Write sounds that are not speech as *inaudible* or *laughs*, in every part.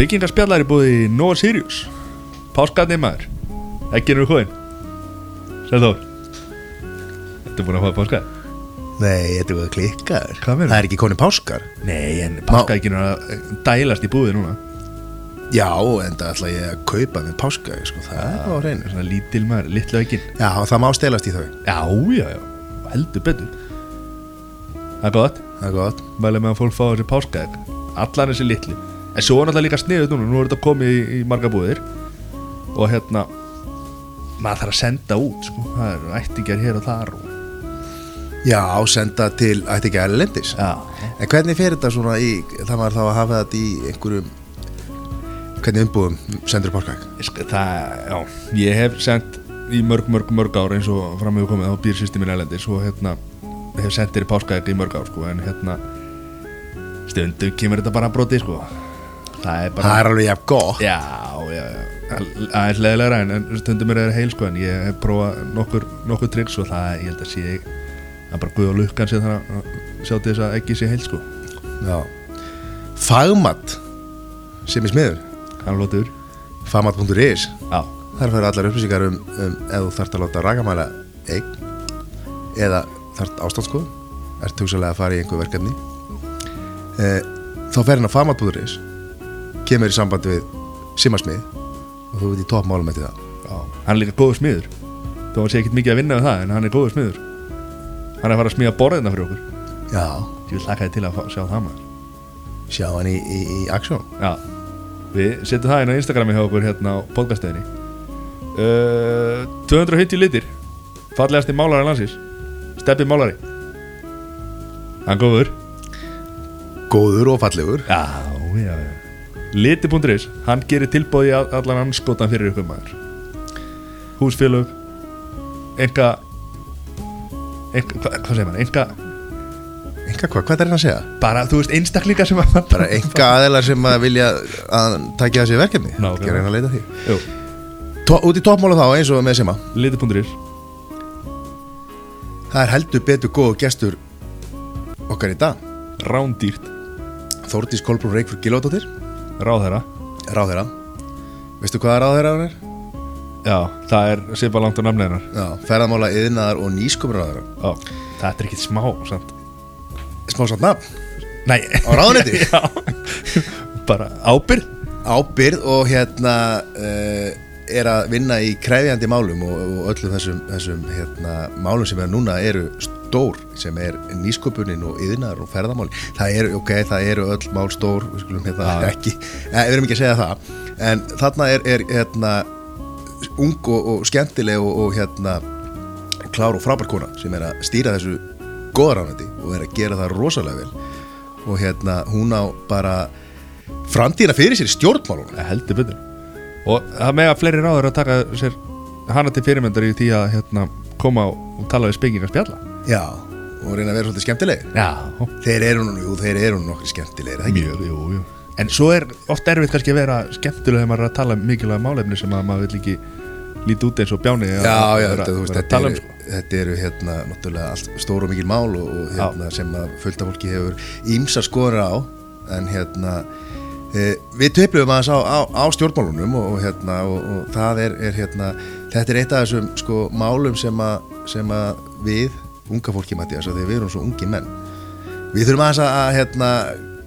Byggingarspjallar er búið í Nova Sirius. Páskarni maður. Ekki hóðin Sæð þó Þetta er búin að fá páskar? Nei, þetta er að klikkaður Hvað meinarðu? Það er ekki koni páskar. Nei, en páskaækinn er að dælast í búið núna. Já, en það ætla ég að kaupa með páska sko, Það er á hreinu Svona lítil maður, litlu aukinn Já, það má stelast í þau. Já, já, já, heldur betur. Það er gott. Það er gott. Mælum með að fólk fá þessi páskaegg Allan þessi litli En svo er náttúrulega líka sniðut núna Nú er þetta komið í, í marga búðir. Og hérna Maður þarf að senda út sko. Það eru ættingjar hér og þar og... Já, senda til, ætti ekki að erlendis En hvernig fer þetta svona í Það maður þá að hafa þetta í einhverjum Hvernig umbúðum sendur Sko, það, já, ég hef sendt í mörg, mörg, mörg ár eins og fram hefur komið á býrsýsteminn elendis og hérna hef sendt þér í páskaegg í mörg ár sko, en hérna stundum kemur þetta bara að broti sko. Það er bara Það er alveg jafn gott. Já, já, Það er leðilegra en, en stundum er það heil sko en ég hef prófað nokkur, nokkur tricks og það, ég held að sé það er bara guð og lukkan sem þannig að sjá til þess að ekki sé heil sko. Já. Fagmat sem er smiður. Hann lótur Fagmat.is Þar fær allar upplýsingar um, um ef þú þarft að láta rakamæla eign eða þarft ástandskoð ert hugsalega að fara í einhver verkefni. E, þá fer hann að Fagmat.is kemur í samband við Simasmið og þú veit í toppmálum eftir það. Já, hann er líka góður smiður. Hann sé ekkert mikið að vinna við það en hann er góður smiður. Hann er að fara að smíða borðina fyrir okkur. Já, ég vil hlaka þið til að sjá það maður. Sjá hann í, í, í aksjón Já, við setjum það inn á Instagrami hjá okkur hérna á podcastöðinni uh, 250 litir. Fallegasti málari landsins. Steppi málari. Hann góður. Góður og fallegur. Já, já, já Liti.is, hann gerir tilbóði allan anskotan fyrir ykkur maður. Húsfélög Enga Enga, hva, hvað segir maður, enga Enga hvað, hvað er hann að segja? bara, þú veist, einstaklingar sem að Bara enga aðeinar sem að vilja að takja þessi verkefni? Nákvæmlega. Ekki að reyna að leita því. Tó, Út í toppmála þá eins og með Sima. Liti.is Það er heldur betur góð gestur okkar í dag. Rándýrt, Þórdís Kolbrún Reykjur Gilóttir ráðherra. Ráðherra. Veistu hvaða ráðherra er? Já, það er svipa langt á namni hennar. Já, ferðamála, yðnaðar og nýskumur ráðherra Já, þetta er ekkit smá samt. Smá satt nafn? Nei. Á ráðuneyti? *laughs* Já, bara ábyrð Ábyrð og hérna uh, er að vinna í krefjandi málum og, og öllum þessum, þessum hérna, málum sem er núna eru stór sem er nýsköpunin og yðnar og ferðamáli það eru, ok, það eru öll mál stór við skulum hérna ekki eh, við erum ekki að segja það. En þarna er, er hérna ung og, og skemmtileg og, og hérna klár og frábær kona sem er að stýra þessu góðaránandi og er að gera það rosalega vel. Og hérna hún á bara framtíðina fyrir sér Það heldur betur. Og það með að fleiri ráður að taka sér hana til fyrirmyndar í því að hérna, koma og tala við spekingar spjalla já, og reyna að vera svolítið skemmtileg Já, þeir eru nú, jú, þeir eru nú nokkur skemmtilegir ekki? mjög, jú, jú. En svo er oft erfitt kannski að vera skemmtilega þegar maður er að tala um mikilvæga málefni sem að maður vil ekki líti út eins og bjáni já, já, þetta, þú veist, þetta, um eru, sko. þetta eru hérna náttúrulega allt stór og mikil mál og, og hérna, sem að fullta fólki hefur ímsa skoður á. En hérna e, við töflum aðeins á, á, á stjórnmálunum og, og hérna og, og það er, er hérna þetta er eitt af þessum sko málum sem að, sem að við, unga fólki Mattias, að við erum svo ungi menn. Við þurfum aðeins að, að hérna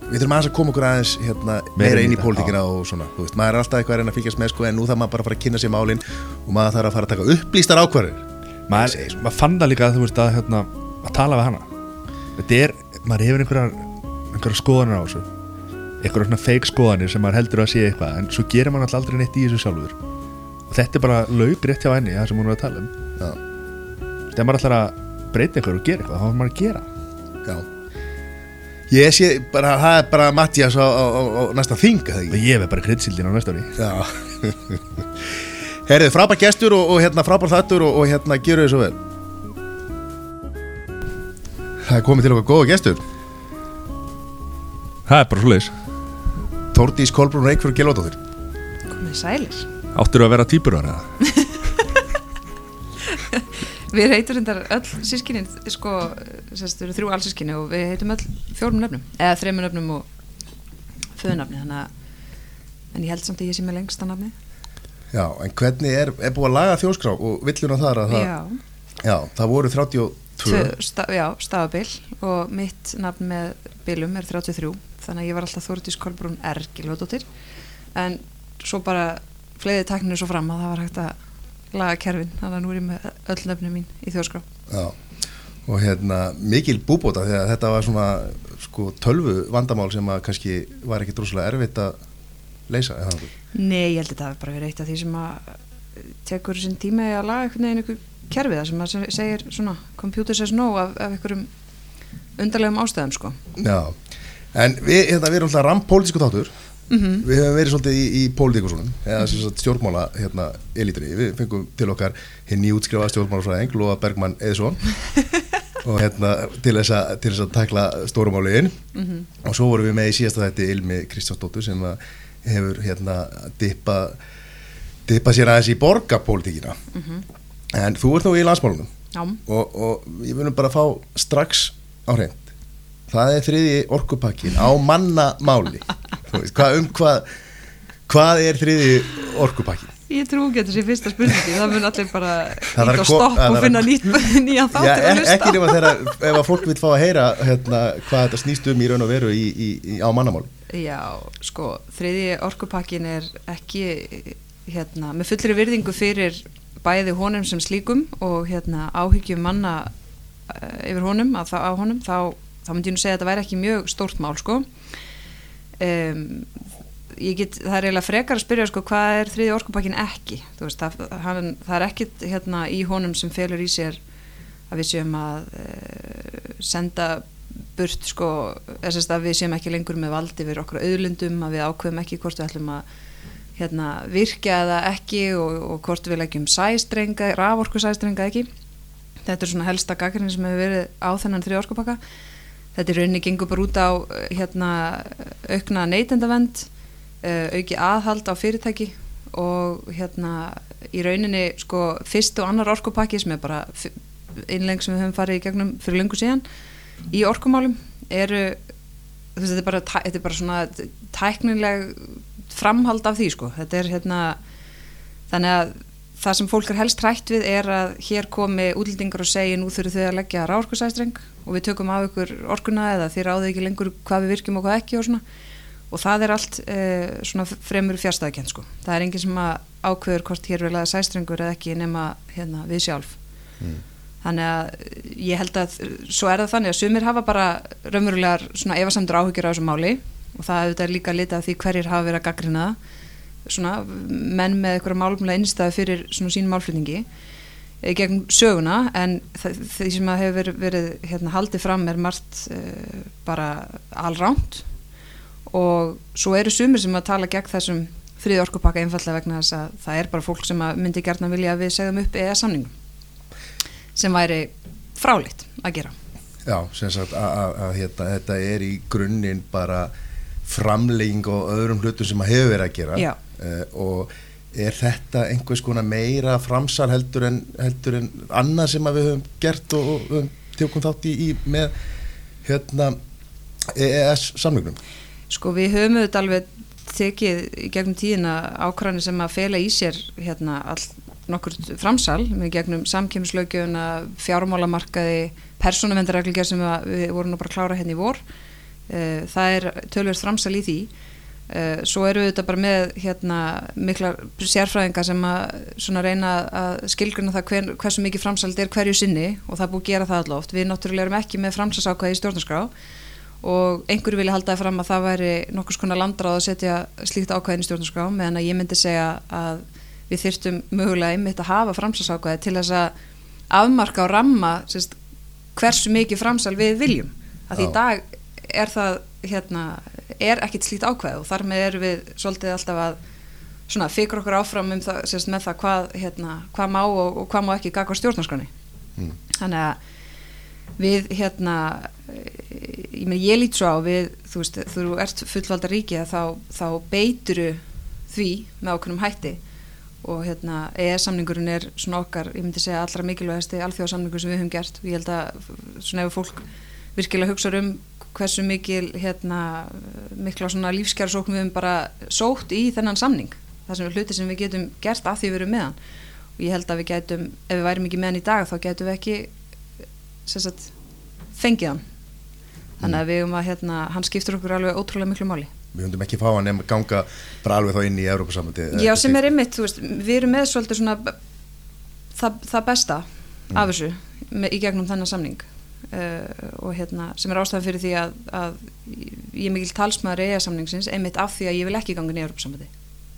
við þurfum aðeins að koma okkur aðeins hérna, meira inn í pólitíkina og svona veist, maður er alltaf eitthvað að reyna að fylgjast með sko, en nú þarf maður bara að fara að kynna sér málin og maður þarf að fara að taka upplýstar ákvarður maður, maður fann það líka að þú veist að, hérna, að tala við hana. Þetta er, maður hefur einhverjar einhverjar skoðanir á þessu. Einhverjar svona fake skoðanir sem maður heldur að sé eitthvað en svo gerir maður alltaf aldrei neitt í þessu sjálfur. Og þetta er bara laug rétt hjá henni það sem hún er að tala um. Þegar maður ætlar að breyta eitthvað og gera eitthvað þá er maður að gera. Já. Ég sé bara, það er bara Mattias á, á, á, á næsta þing, ég veið bara kryddsildin á næsta ári. Já. Herrið, frábær gestur og, og hérna frábær þattur og, og hérna gerur þið svo vel. Það er komið til okkar góða gestur. Það er bara svo leiðis Þórdís Kolbrún Reykjörn Gjelóttóttir Komið sælir. áttur að vera týpur eða *laughs* Við heitum reyndar öll sískinin, sko, sérst, við erum þrjú allsískini og við heitum öll fjórum nöfnum, eða þreimur nöfnum og föðunafni, þannig að en ég held samt að ég sé með lengsta nafni Já, en hvernig er, er búið að laga þjóskrá og villuna þar að það, Já, já, það voru 32 tvö, sta, já, stafabil og mitt nafn með bilum er 33 þannig að ég var alltaf Þórdís Kolbrún R. Gilvardóttir en svo bara fleiði takninu svo fram að það var hægt að laga kerfin þannig að nú er ég með öll nöfnum mín í þjóskrá Já, og hérna mikil búbóta þegar þetta var svona sko tölvu vandamál sem að kannski var ekki droslega erfitt að leysa eða. Nei, ég held að þetta hafi bara verið eitt af því sem að tekur sinn tíma í að laga einhvern veginn einhver kerfið það sem að se- segir svona computer says no af, af einhverjum undarlegum ástæðum sko. Já, en við, hérna, við erum alltaf rampolítisku þáttur mm Við höfum verið svolítið í, í pólitíkusunum eða stjórnmála hérna elitri Við fengum til okkar hinn nýútskrifa stjórnmálafræðing Lóa Bergmann Eðsson *laughs* og hérna til þess að, til þess að takla stórumáliðin og svo vorum við með í síðasta þætti Ilmi Kristjánsdóttur sem hefur hérna dippa dippa sér aðeins í borgarpólitíkina. En þú ert nú í landsmálunum. Og, og ég vunum bara að fá strax á hreint. Það er þriði orkupakkin á mannamáli *laughs* hvað, um hvað hvað er þriði orkupakkin ég trú ekki að þetta sé fyrsta spurningi það mun allir bara Það þarf íta að og ko- stopp og finna nýtt, *laughs* nýja Já, þáttir að ek, hlusta. ekki nema þegar ef að fólk vil fá að heyra hérna, hvað þetta snýst um í raun og veru í, í, í, á mannamáli Já, sko, þriði orkupakkin er ekki hérna, með fullri virðingu fyrir bæði honum sem slíkum og hérna, áhyggjum manna uh, yfir honum, að það á honum þá, þá myndi ég nú segja að þetta væri ekki mjög stórt mál sko um, get, það er eiginlega frekar að spyrja sko, hvað er þriði orkupakkin ekki? Veist, það, hann, það er ekkit hérna, í honum sem felur í sér að við séum að uh, senda burt sko, að við séum ekki lengur með vald yfir okkur auðlundum, að við ákveðum ekki hvort við ætlum að hérna, virkja eða ekki og, og hvort við leggjum sæstrenga, raforku sæstrenga ekki. Þetta er svona helsta gaggrinn sem hefur verið á þennan þrjá orkupakka þetta er rauninni gengur bara út á eh, hérna, aukna neytendavend uh, auki aðhald á fyrirtæki og hérna í rauninni sko fyrst og annar orkupakki sem er bara innleng sem við höfum farið í gegnum fyrir löngu síðan í orkumálum eru þetta er bara, þetta er bara svona tæknileg framhald af því sko. Þetta er hérna þannig að það sem fólk er helst hrætt við er að hér komi útlendingar og segi nú þurfum þau að leggja ráorkusæstreng og við tökum af ykkur orkuna eða þið ráðu ekki lengur hvað við virkjum og hvað ekki og svona. Og það er allt eh, svona fremur fjárstæðakent sko. Það er enginn sem að ákveður hvort hér vil að sæstrengur eða ekki nema hérna, við sjálf. Þannig að eh, ég held að eh, svo er það þannig að sumir hafa bara raunverulegar svona efasamdur áhyggjur á þessu máli. Og það er líka litað því hverjir hafa verið að gaggrina það. Svona menn með eitthvað málumlega innstæðu fyrir svona sínum málflutningi eh, gegn söguna en því sem að hefur verið, verið hérna, haldið fram er margt uh, bara alránt og svo eru sumir sem að tala gegn þessum friði orkupakka einfallega vegna þess að það er bara fólk sem að myndi gertna vilja að við segðum upp eða samningum sem væri fráleitt að gera. Já, sem sagt að hérna, þetta er í grunninn bara framlegging og öðrum hlutum sem að hefur verið að gera. Já. Uh, og er þetta einhvers konar meira framsal heldur en, heldur en annað sem við höfum gert og, og höfum tjókum þátt í, í með hérna EES samningnum Sko við höfum auðvitað alveg tekið í gegnum tíðina ákvæðanir sem að fela í sér hérna all nokkur framsal með gegnum samkjömslögjöfuna, fjármálamarkaði, persónuvendarreglgjör sem við vorum nú bara að klára hérna í vor. Eh, Það er tölvöld framsal í því. Eh, Svo eru þetta bara með hérna mikla sérfræðinga sem að reyna að skilgruna það hver, hversu mikið framsald er hverju sinni og það er búið að gera það alloft. Við náttúrulega erum ekki með framsalsákvæði í stjórnarskrá og einhverju vilja halda það fram að það væri nokkurs konar landráð að setja slíkt ákvæðin í stjórnarskrá meðan að ég myndi segja að við þyrftum mögulega einmitt að hafa framsalsákvæði til þess að afmarka og ramma sérst, hversu mikið framsal við viljum að því í dag er það hérna, er ekkit slíkt ákvæði og þar með erum við svolítið alltaf að svona fikra okkur áfram um það, sérst, með það hvað, hérna, hvað má og, og hvað má ekki gagva stjórnarskránni Mm. þannig að við hérna eh, ég, með, ég lít svo á við þú veist, þú ert fullvalda ríki að þá, þá beituru því með ákveðnum hætti og hérna EES samningurinn er svona okkar, ég myndi segja allra mikilvægasti alþjóðsamningur sem við höfum gert og ég held að svona ef fólk virkilega hugsa um hversu mikil hérna, mikla svona lífskjárasókn við höfum bara sótt í þennan samning. Það sem er hluti sem við getum gert af því við erum með hann. Og ég held að við getum ef við værim ekki með hann í dag þá getum við ekki sagt, fengið hann. Þannig að við höfum að hérna, hann skiptur okkur alveg ótrúlega miklu máli. Við höfum ekki fá hann að ganga bara alveg þá inn í Európa-samöndi Já sem er ymmit, við erum með svolítið svona það, það besta mm. af þessu með, í gegnum þennan samning og hérna sem er ástæðan fyrir því að, að ég er mikil talsmaður í EA-samningsins einmitt af því að ég vil ekki ganga inn í Európa-samöndi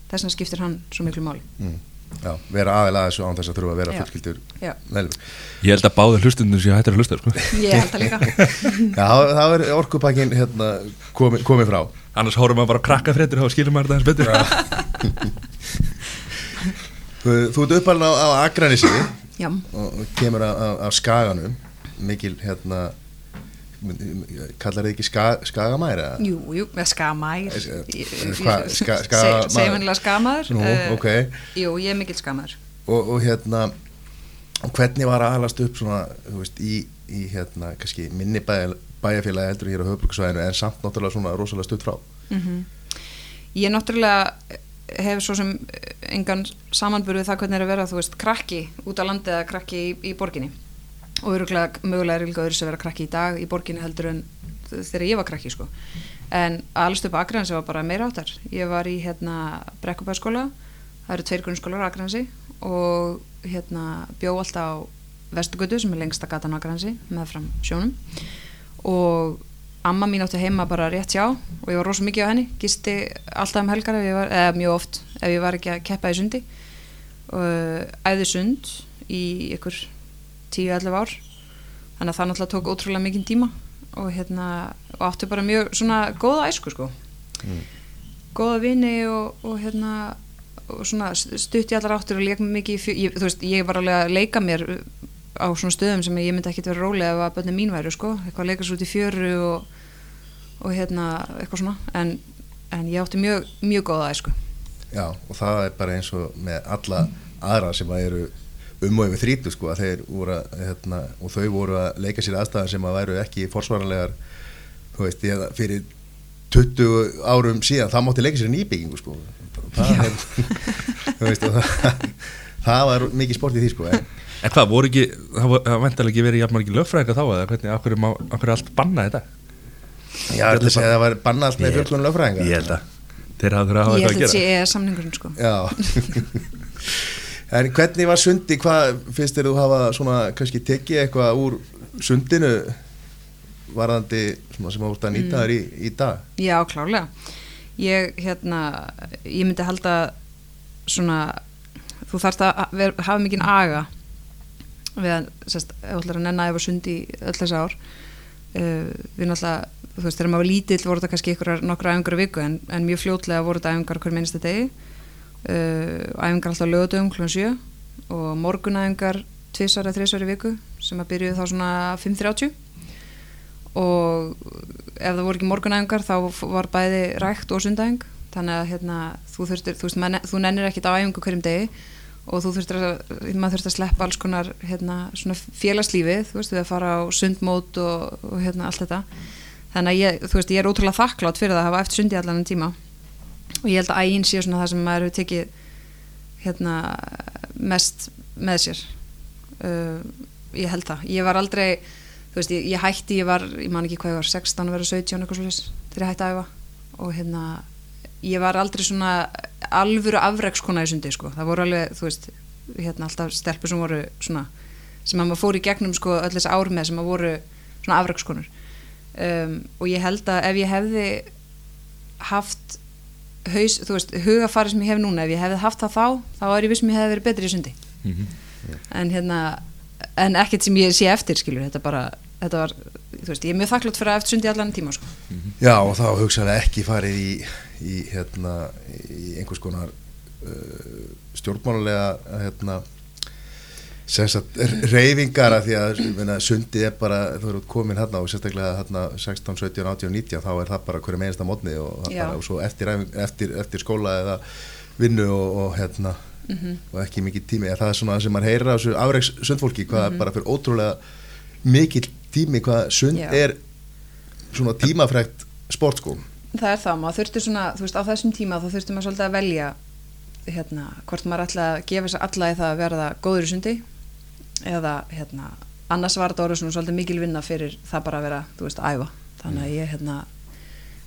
þess vegna skiptir hann svo miklu máli mm. Já, vera aðeins þessu án þess að þurfa að vera fullskildur meðlum. Ég held að báður hlustundum séu hættir að hlusta sko. Ég held að líka *laughs* Já, það er orkupakkin hérna, komið komi frá Annars hórum við bara að krakka fréttir og skilum maður það eins betur *laughs* Þú, þú ert uppalinn á, á Akranissi Já. og kemur á Skaganum mikil hérna kallar þið ekki ska, skagamæri? Jú, jú, skagamæri ska, segjum hennilega skagamæður Jú, ég er mikill skagamæður og, og hérna hvernig var að alast upp svona, þú veist, í, í hérna, kannski minni bæja, bæjafélagi heldur hér á höfbruksvæðinu en samt náttúrulega svona rosalega stutt frá? Mm -hmm. Ég náttúrulega hef svo sem engan samanburðið það hvernig er að vera, þú veist, krakki út á landi eða krakki í, í borginni og öruglega mögulega er líka öðru sem vera krakki í dag í borginni heldur en þegar ég var krakki sko. En allstu upp á Akransi var bara meira áttar. Ég var í hérna Brekkubæðskóla það eru tveir grunnskólar á Akransi og hérna bjó alltaf á Vestugötu sem er lengsta gatan á Akransi með fram sjónum. Og amma mín átti heima bara rétt hjá og ég var rosa mikið á henni. Gisti alltaf um helgar var, eða mjög oft ef ég var ekki að keppa í sundi. Og æði sund í ykkur 10-11 ár. Þannig að það náttúrulega tók ótrúlega mikinn tíma og hérna og áttu bara mjög svona góða æsku sko. Mm. góða vini og, og hérna og svona stutt í allar áttur og leik mikið ég, þú veist, ég var alveg að leika mér á svona stöðum sem ég myndi ekki vera rólega ef að bönni mín væri sko, eitthvað að leika svo út í fjöru og, og hérna eitthvað svona, en, en ég átti mjög mjög góða æsku. Já, og það er bara eins og með alla aðra sem að eru um og yfir þrítu sko að þeir voru að, hérna, og þau voru að leika sér aðstæðan sem að væru ekki forsvaranlegar þú veist, ég, fyrir 20 árum síðan, það mátti leika sér nýbyggingu sko. Það, er, veist, það, það var mikið sport í því sko en, en hvað, voru ekki, það vendalega ekki verið jafnmar ekki löffræðinga þá eða hvernig, okkur er, okkur er allt bannað þetta? Já, þetta sé að það var bannað allt með fjölklunum löffræðinga Ég held að þeir hafa þurfa að hafa eitthvað að gera Ég held að þetta sé samningurinn sko. Já *laughs* En hvernig var sundi, hvað finnst þér þú hafa svona kannski tekið eitthvað úr sundinu varðandi sem að voru að nýta þér mm. í, í dag? Já, klálega. Ég, hérna, ég myndi halda svona, þú þarfst að ver, hafa mikinn aga við að, sérst, ef þú ætlar að nenna yfir sundi öll þess ár uh, við náttúrulega, þú veist, þegar maður var lítill voru þetta kannski ykkur nokkra æfingar viku en, en mjög fljótlega voru þetta æfingar hver minnstu degi æfingar alltaf lögutöfum kl. 7 og morgunæfingar tvísar eða þrísar í viku sem að byrjuði þá svona 5.30 og ef það voru ekki morgunæfingar þá var bæði rækt og sundæfing þannig að hérna, þú, þurftir, þú, veist, þú nennir ekkit á æfingu hverjum degi og þú þurftir að, maður þurftir að sleppa alls konar hérna, félagslífið þú veist, við að fara á sundmót og, og hérna, allt þetta þannig að ég, veist, ég er ótrúlega þakklátt fyrir það að hafa eftir sundi allan en tíma og ég held að ægin sé svona það sem maður hefur tekið hérna, mest með sér. Uh, ég held það, ég var aldrei þú veist, ég, ég hætti, ég var ég man ekki hvað ég var, 16 verið 17 eitthvað svolítið þegar ég hætti að æfa. Og hérna ég var aldrei svona alvöru afreikskona í sundi sko, það voru alveg þú veist, hérna alltaf stelpur sem voru svona, sem að maður fór í gegnum sko öll þessi ár með sem að voru svona afreikskonur um, og ég held að ef ég hefði haft haus, þú veist, hugafari sem ég hef núna ef ég hefði haft það þá, þá er ég vissum ég hefði verið betri í sundi mm -hmm. en hérna, en ekkert sem ég sé eftir skilur, þetta bara, þetta var þú veist, ég er mjög þakklátt fyrir að eftir sundi allan tíma sko. mm -hmm. Já, og þá hugsaði ekki farið í, í hérna, í einhvers konar uh, stjórnmálulega hérna reyfingar að því að minna, sundi er bara, þú eru komin hérna og sérstaklega hérna 16, 17, 18, 19 þá er það bara hverju meginsta mótni og, og svo eftir, eftir, eftir skóla eða vinnu og, og hérna mm -hmm. og ekki mikið tími, það er svona sem mann heyrir á þessu afreiks sundfólki hvað mm -hmm. bara fyrir ótrúlega mikið tími hvað sund Já. er svona tímafrækt sport sko það er það, maður þurfti svona þú veist, á þessum tíma þá þurfti maður svolítið að velja hérna, hvort maður ætla að gefa sér alla í það að verða góður í sundi eða, hérna, annars var þetta orðið svona svolítið mikil vinna fyrir það bara að vera, þú veist, æfa. Þannig að ég, hérna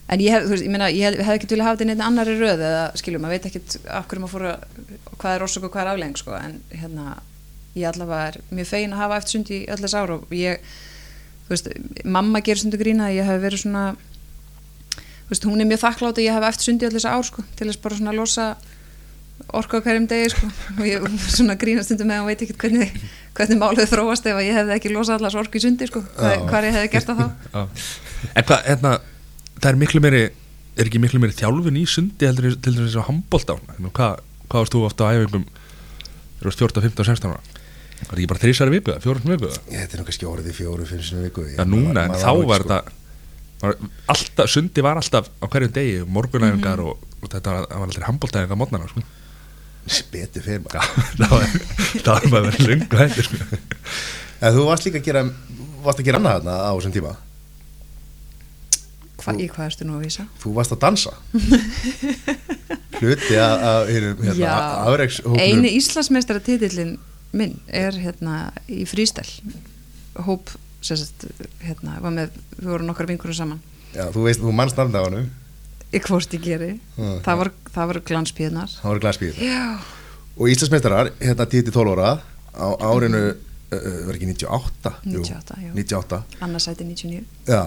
en ég hef, þú veist, ég meina, ég hef, hef ekki til að hafa þetta neitt annari röð eða, skiljum, maður veit ekkit af hverju maður fór að, hvað er orsök og hvað er afleng sko, en hérna, ég allavega er mjög fegin að hafa eftir sundi í öll þess ára og ég, þú veist, mamma gerir sundu grína að ég hef verið svona þú veist, hún er mjög þakklátt að ég hef eftir sundi í öll þess ár sko, til þess bara svona að losa orka á hverjum degi sko. Og ég svona grínast undir með að hún veit ekki hvernig, hvernig málið þróast ef að ég hefði ekki losað allars orku í sundi sko, hvað, hvað ég hefði gert að þá. *laughs* Já. En hvað, hérna, það er miklu meiri er ekki miklu meiri þjálfun í sundi heldur til dæmis á handbólta hvað, hvað varst þú ofta á æfingum þegar þú varst 14, 15, 16 ára? Var það ekki bara þrísari viku, fjórum viku Ég, þetta er nú kannski orðið fjóru, fimm sinni viku. Já, núna, en þá var þetta var, alltaf, sundi var alltaf á hverjum degi, morgunæfingar og, og þetta var, alltaf handbóltæfingar mótnana Speti fyrir *laughs* maður Já, það var, það var maður verið lungu hættir sko. En þú varst líka að gera varst að gera annað þarna á þessum tíma? Hva, í hvað erstu nú að vísa? Þú varst að dansa. *laughs* Hluti að, hérna, afreikshópnum eini Íslandsmeistara titillin minn er hérna í frístæl hóp sérst, hérna, var með, við vorum nokkar vinkurum saman. Já, þú veist, þú mannst nafnda á hann í hvort ég geri Mm. það var glanspíðnar Það voru glasbíð já, Og Íslandsmeistarar, hérna 10-12 ára á árinu, uh, var ekki 98? Jú, 98, jú. 98 annarsæti 99 Já,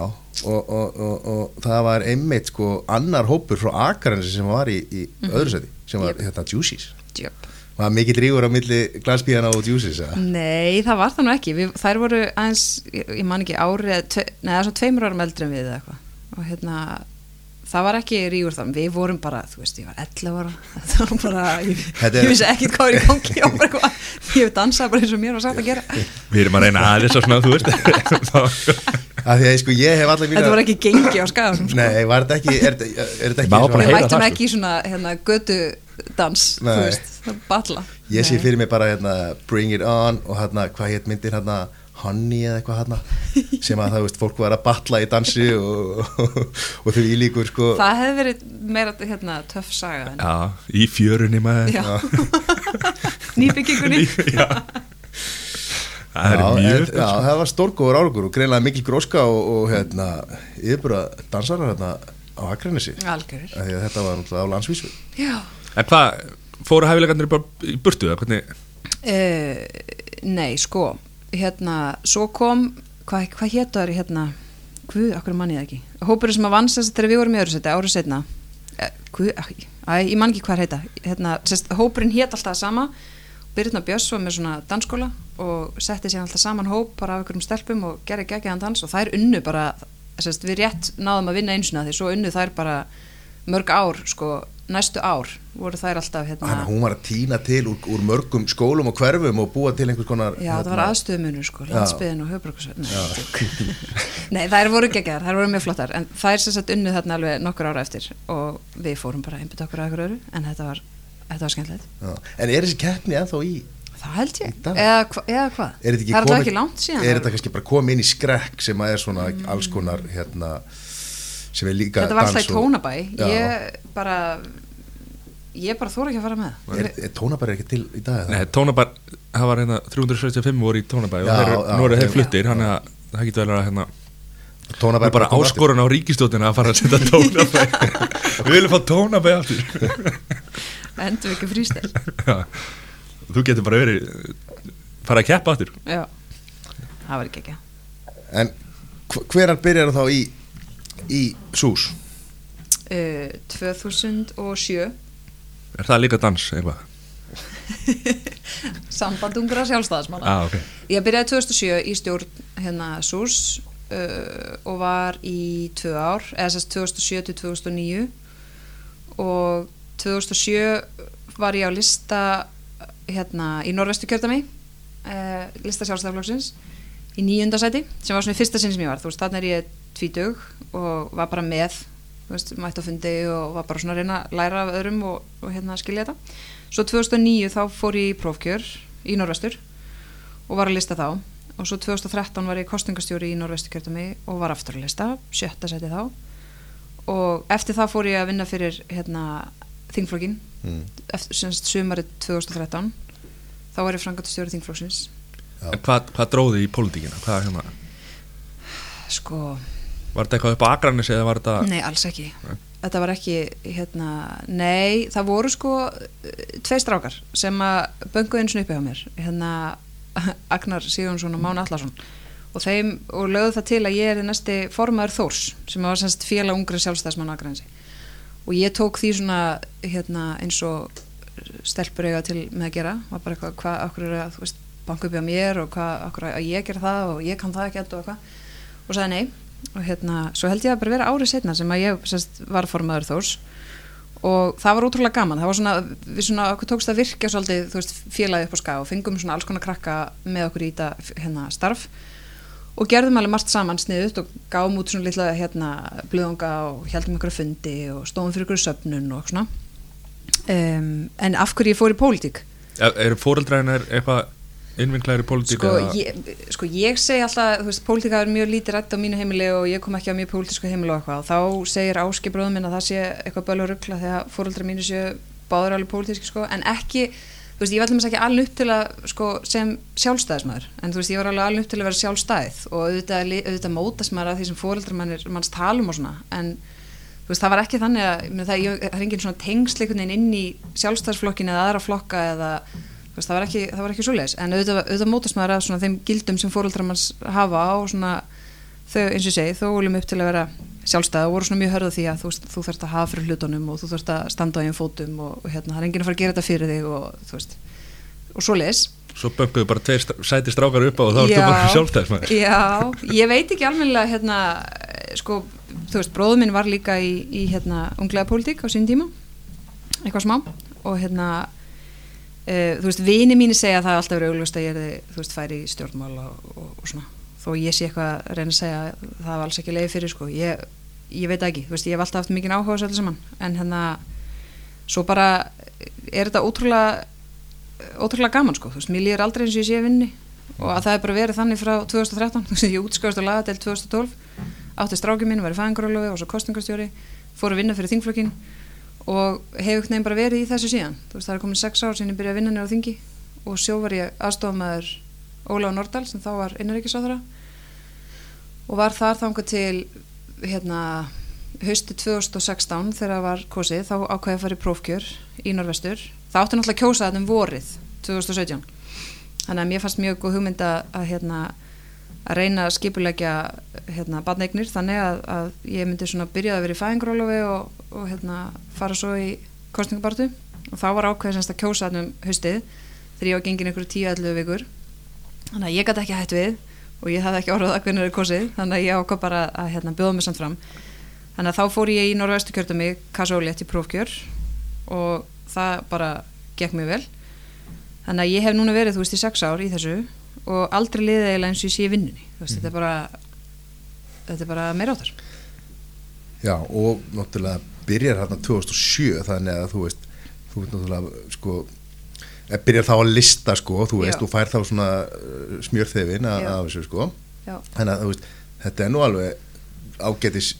og, og, og, og það var einmitt sko annar hópur frá Akaransi sem var í, í öðru seti sem var Jep. hérna Juicies Jöp. Var mikill rífur á milli glasbíðana og Juicies eða? Nei, það var það nú ekki við, þær voru aðeins, ég, man ekki árið neða, svo tveimur árum eldri en við eða eitthvað og hérna það var ekki rígur það, við vorum bara þú veist, ég var 11 ára. *laughs* Það var bara, ég, er- ég vissi ekki hvað er í gangi ég var bara eitthvað, ég dansaði bara eins og mér var sagt að gera. Við erum að reyna aðeins og svona, þú veist. *laughs* Því að sko þetta var ekki gengi á skagan Nei, var þetta ekki, er, þetta- er þetta ekki við mættum það, ekki í svona hérna, götu dans, þú Nei. veist, það batla Ég sé fyrir mig bara hérna Bring It On og hérna, hvað hétt myndir hérna Honey eða eitthvað hérna sem að það, veist, fólk var að batla í dansi og, og, og þau ílíkur sko. Það hefði verið meira hérna, töff saga en, Já, í fjörunni maður. *laughs* Nýbyggingunni. *laughs* Já. Það er Já, mjög en, já, það var stórgóður álugur og greinlega mikil gróska og, og hérna, yfirbúra dansarar hérna á að þetta var náttúrulega á landsvísu. Já. En hvað, fóru hæfileikarnir bara í burtu Uh, nei, sko hérna, svo kom hvað, hvað hétt það hérna hvað, okkur manni það ekki? Hópurinn sem að vann sérst þegar við vorum í öðru seti, árið setna uh, hvað, ég man ekki hvað heita. Hérna, sérst, hópurinn hétt alltaf sama. Birna Björns var með svona dansskóla og setti sér alltaf saman hóp bara af einhverjum stelpum og gerði geggiðan dans og þær unnu bara, sérst, við rétt náðum að vinna einsuna því svo unnu þær bara mörg ár, sko, næstu ár voru þær alltaf hérna Þannig að hún var að týna til úr, úr mörgum skólum og hverfum og búa til einhvers konar Já, það var aðstöðumunur sko, landsbyðin og höfbruksvöld Nei, djók. *laughs* Nei, þær voru geggar, þær voru mjög flottar en þær sem sagt unnu þarna alveg nokkur ára eftir og við fórum bara einbytt okkur að okkur öru en þetta var, þetta var skemmtilegt. Já. En er þessi keppni ennþá í Það held ég, eða, hva, eða hvað? Það er alltaf ekki langt síðan Er þetta kannski bara komið inn í skrekk sem að er svona alls konar hérna sem er líka Þetta var alltaf í tónabæ. Ég bara ég bara þóra ekki að fara með. Er, er tónabæri ekki til í dag? Nei, tónabær, það var hérna 365 voru í tónabæ og þeir, já, nú eru þeir fluttir hann að það getur vel að hérna Tónabæri það er bara áskorun á ríkistjóðina að fara að setja tónabæ *laughs* Við viljum fá tónabæ aftur. Endur ekki frístel Já. Þú getur bara verið fara að keppa aftur. Já, það var ekki ekki. En hv- hvenar byrjar þá í í SÚS? uh, 2007 Er það líka dans eitthvað? *laughs* Sambandungra sjálfstæðismanna. Ah, ok. Ég byrjaði 2007 í stjórn hérna SÚS uh, og var í tvö ár, eða sérst 2007 til 2009 og 2007 var ég á lista hérna í Norvestu kjördami uh, lista sjálfstæðarflokksins í nýjunda sæti sem var svona fyrsta sinn sem ég var. Þú veist, þannig er ég tvítug og var bara með þú veist, mætti á fundi og var bara svona að reyna að læra af öðrum og, og hérna skilja þetta. Svo 2009 þá fór ég í prófkjör í Norvestur og var að lista þá. Og svo 2013 var ég kostningastjóri í Norvestukjörtumi og var afturlista, sjötta seti þá. Og eftir það fór ég að vinna fyrir hérna, þingflokkin mm. semst sumarið 2013 þá var ég frangatastjóri þingflokksins. Hvað, hvað dróði í pólitíkina? Hvað, hérna, sko, var þetta eitthvað upp á Akranis eða var þetta nei alls ekki. Nei. þetta var ekki, hérna nei, það voru sko eh, tvei strákar sem að bönguðu eins og uppi á mér hérna *laughs* Agnar Sigjónsson og Mána Allarsson og þeim, og lögðu það til að ég er næsti formaður Þórs sem var semst félag ungri sjálfstæðismann á Akranesi. Og ég tók því svona hérna eins og stelpur eiga til með að gera. Var bara eitthvað, hvað, okkur er að, þú veist banka upp á mér og hvað, okkur að ég gera það og ég kann það ekki og eitthvað. Og sagði nei og hérna, svo held ég að bara vera árið setna sem að ég semst var formaður Þórs. Og það var ótrúlega gaman. Það var svona, við svona, okkur tókst að virka svolítið, þú veist, félagi upp á ska og fengum svona alls konar krakka með okkur í þetta hérna starf. Og gerðum alveg margt saman sniðut og gáum út svona litla hérna blöðunga og heldum ykkur fundi og stóðum fyrir ykkur söfnun og svona. Um, en af hverju ég fór í pólitík? Er, er fóreldræðin eitthvað innvinklaður í pólitík sko, sko ég segi alltaf þú veist, pólitíka er mjög lítið rætt á mínu heimili og ég kom ekki á mjög pólitísku heimili og eitthvað. Og þá segir Áski bróðum minn að það sé eitthvað bölu og ruggla þegar fóreldra mínu séu báður alveg pólitíski sko, en ekki þú veist, ég var allmest ekki alveg upp til að sko, sem sjálfstæðismæður, en þú veist, ég var alveg alveg upp til að vera sjálfstæð. Og auðvitað, auðvitað mótast maður að því sem en þú veist, það var ekki þannig að, það, er engin svona tengsl einhvern veginn inn í sjálfstæðsflokkin eða aðra flokka eða veist, það var ekki, það var ekki svoleiðis. En auðvitað, auðvitað mótast maður að svona þeim gildum sem fóreldrar manns hafa og svona þau, eins og segi, þó viljum upp til að vera sjálfstæð og voru svona mjög hörðu því að þú, þú þarfst að hafa fyrir hlutunum og þú þarfst að standa á einn fótum og, og hérna, það er enginn að fara að gera þetta fyrir þig og þú veist, og svoleiðis. Svo bönguðu bara tveir sæti strákar upp á og þá ertu bara sjálfstæðismæður Já, ég veit ekki almennilega hérna, sko, þú veist, bróður minn var líka í, í hérna, unglega pólitík á sín tíma, eitthvað smá og hérna uh, þú veist, vini mínu segja að það alltaf verið auglust að ég er, þú veist, færi í stjórnmál og, og, og svona, þó ég sé eitthvað að reyna að segja að það var alls ekki leiði fyrir, sko. Ég, ég veit ekki, þú veist, ég hef alltaf haft mikið áhuga öllu saman, en hérna svo bara er þetta ótrúlega ótrúlega gaman sko, þú veist, mér líður aldrei eins og ég sé vinni og að það er bara verið þannig frá 2013, *laughs* þú veist, ég útskjáðast á lagadel 2012, átti stráki minn, var í fæðingarólofi og svo kostningarstjóri, fór að vinna fyrir þingflokkin og hefur nefn bara verið í þessu síðan, þú veist, það er komin sex ár sem ég byrjaði að vinna nefn á þingi og sjó var ég aðstofamæður Óláf Nordal sem þá var innaríkisáðara og var þar þangað til hérna hausti 2016 þegar það var kosið þá ákvæði að fara í prófkjör í norvestur það átti náttúrulega að kjósa þetta um vorið 2017 þannig að mér fannst mjög góð hugmynd að, hérna, að reyna að skipulegja hérna, badneignir þannig að, að ég myndi svona byrjaði að vera í fæðingrólofi og, og hérna, fara svo í kostningabartu og þá var ákveðið semst að kjósa þetta um haustið þegar ég var gengin ykkur 10-11 vikur. Þannig að ég gæti ekki hætt við og ég hafði ekki orðað að hvernig það er kosið. Þannig að ég ákvað bara að hérna, bjóða mig samt fram. Þannig að þá fór ég í norðvestu kjördami kassólétt í prófkjör og það bara gekk mjög vel. Þannig að ég hef núna verið þú veist í sex ár í þessu og aldrei liðið eiginlega eins og ég sé þú veist, þetta er bara þetta er bara meira áttar. Já, og náttúrulega byrjar hérna 2007 þannig að þú veist þú veist náttúrulega sko eh, byrjar þá að lista sko þú veist Já. og fær þá svona uh, smjörþefin af þessu sko Já. þannig að þú veist, þetta er nú alveg ágætis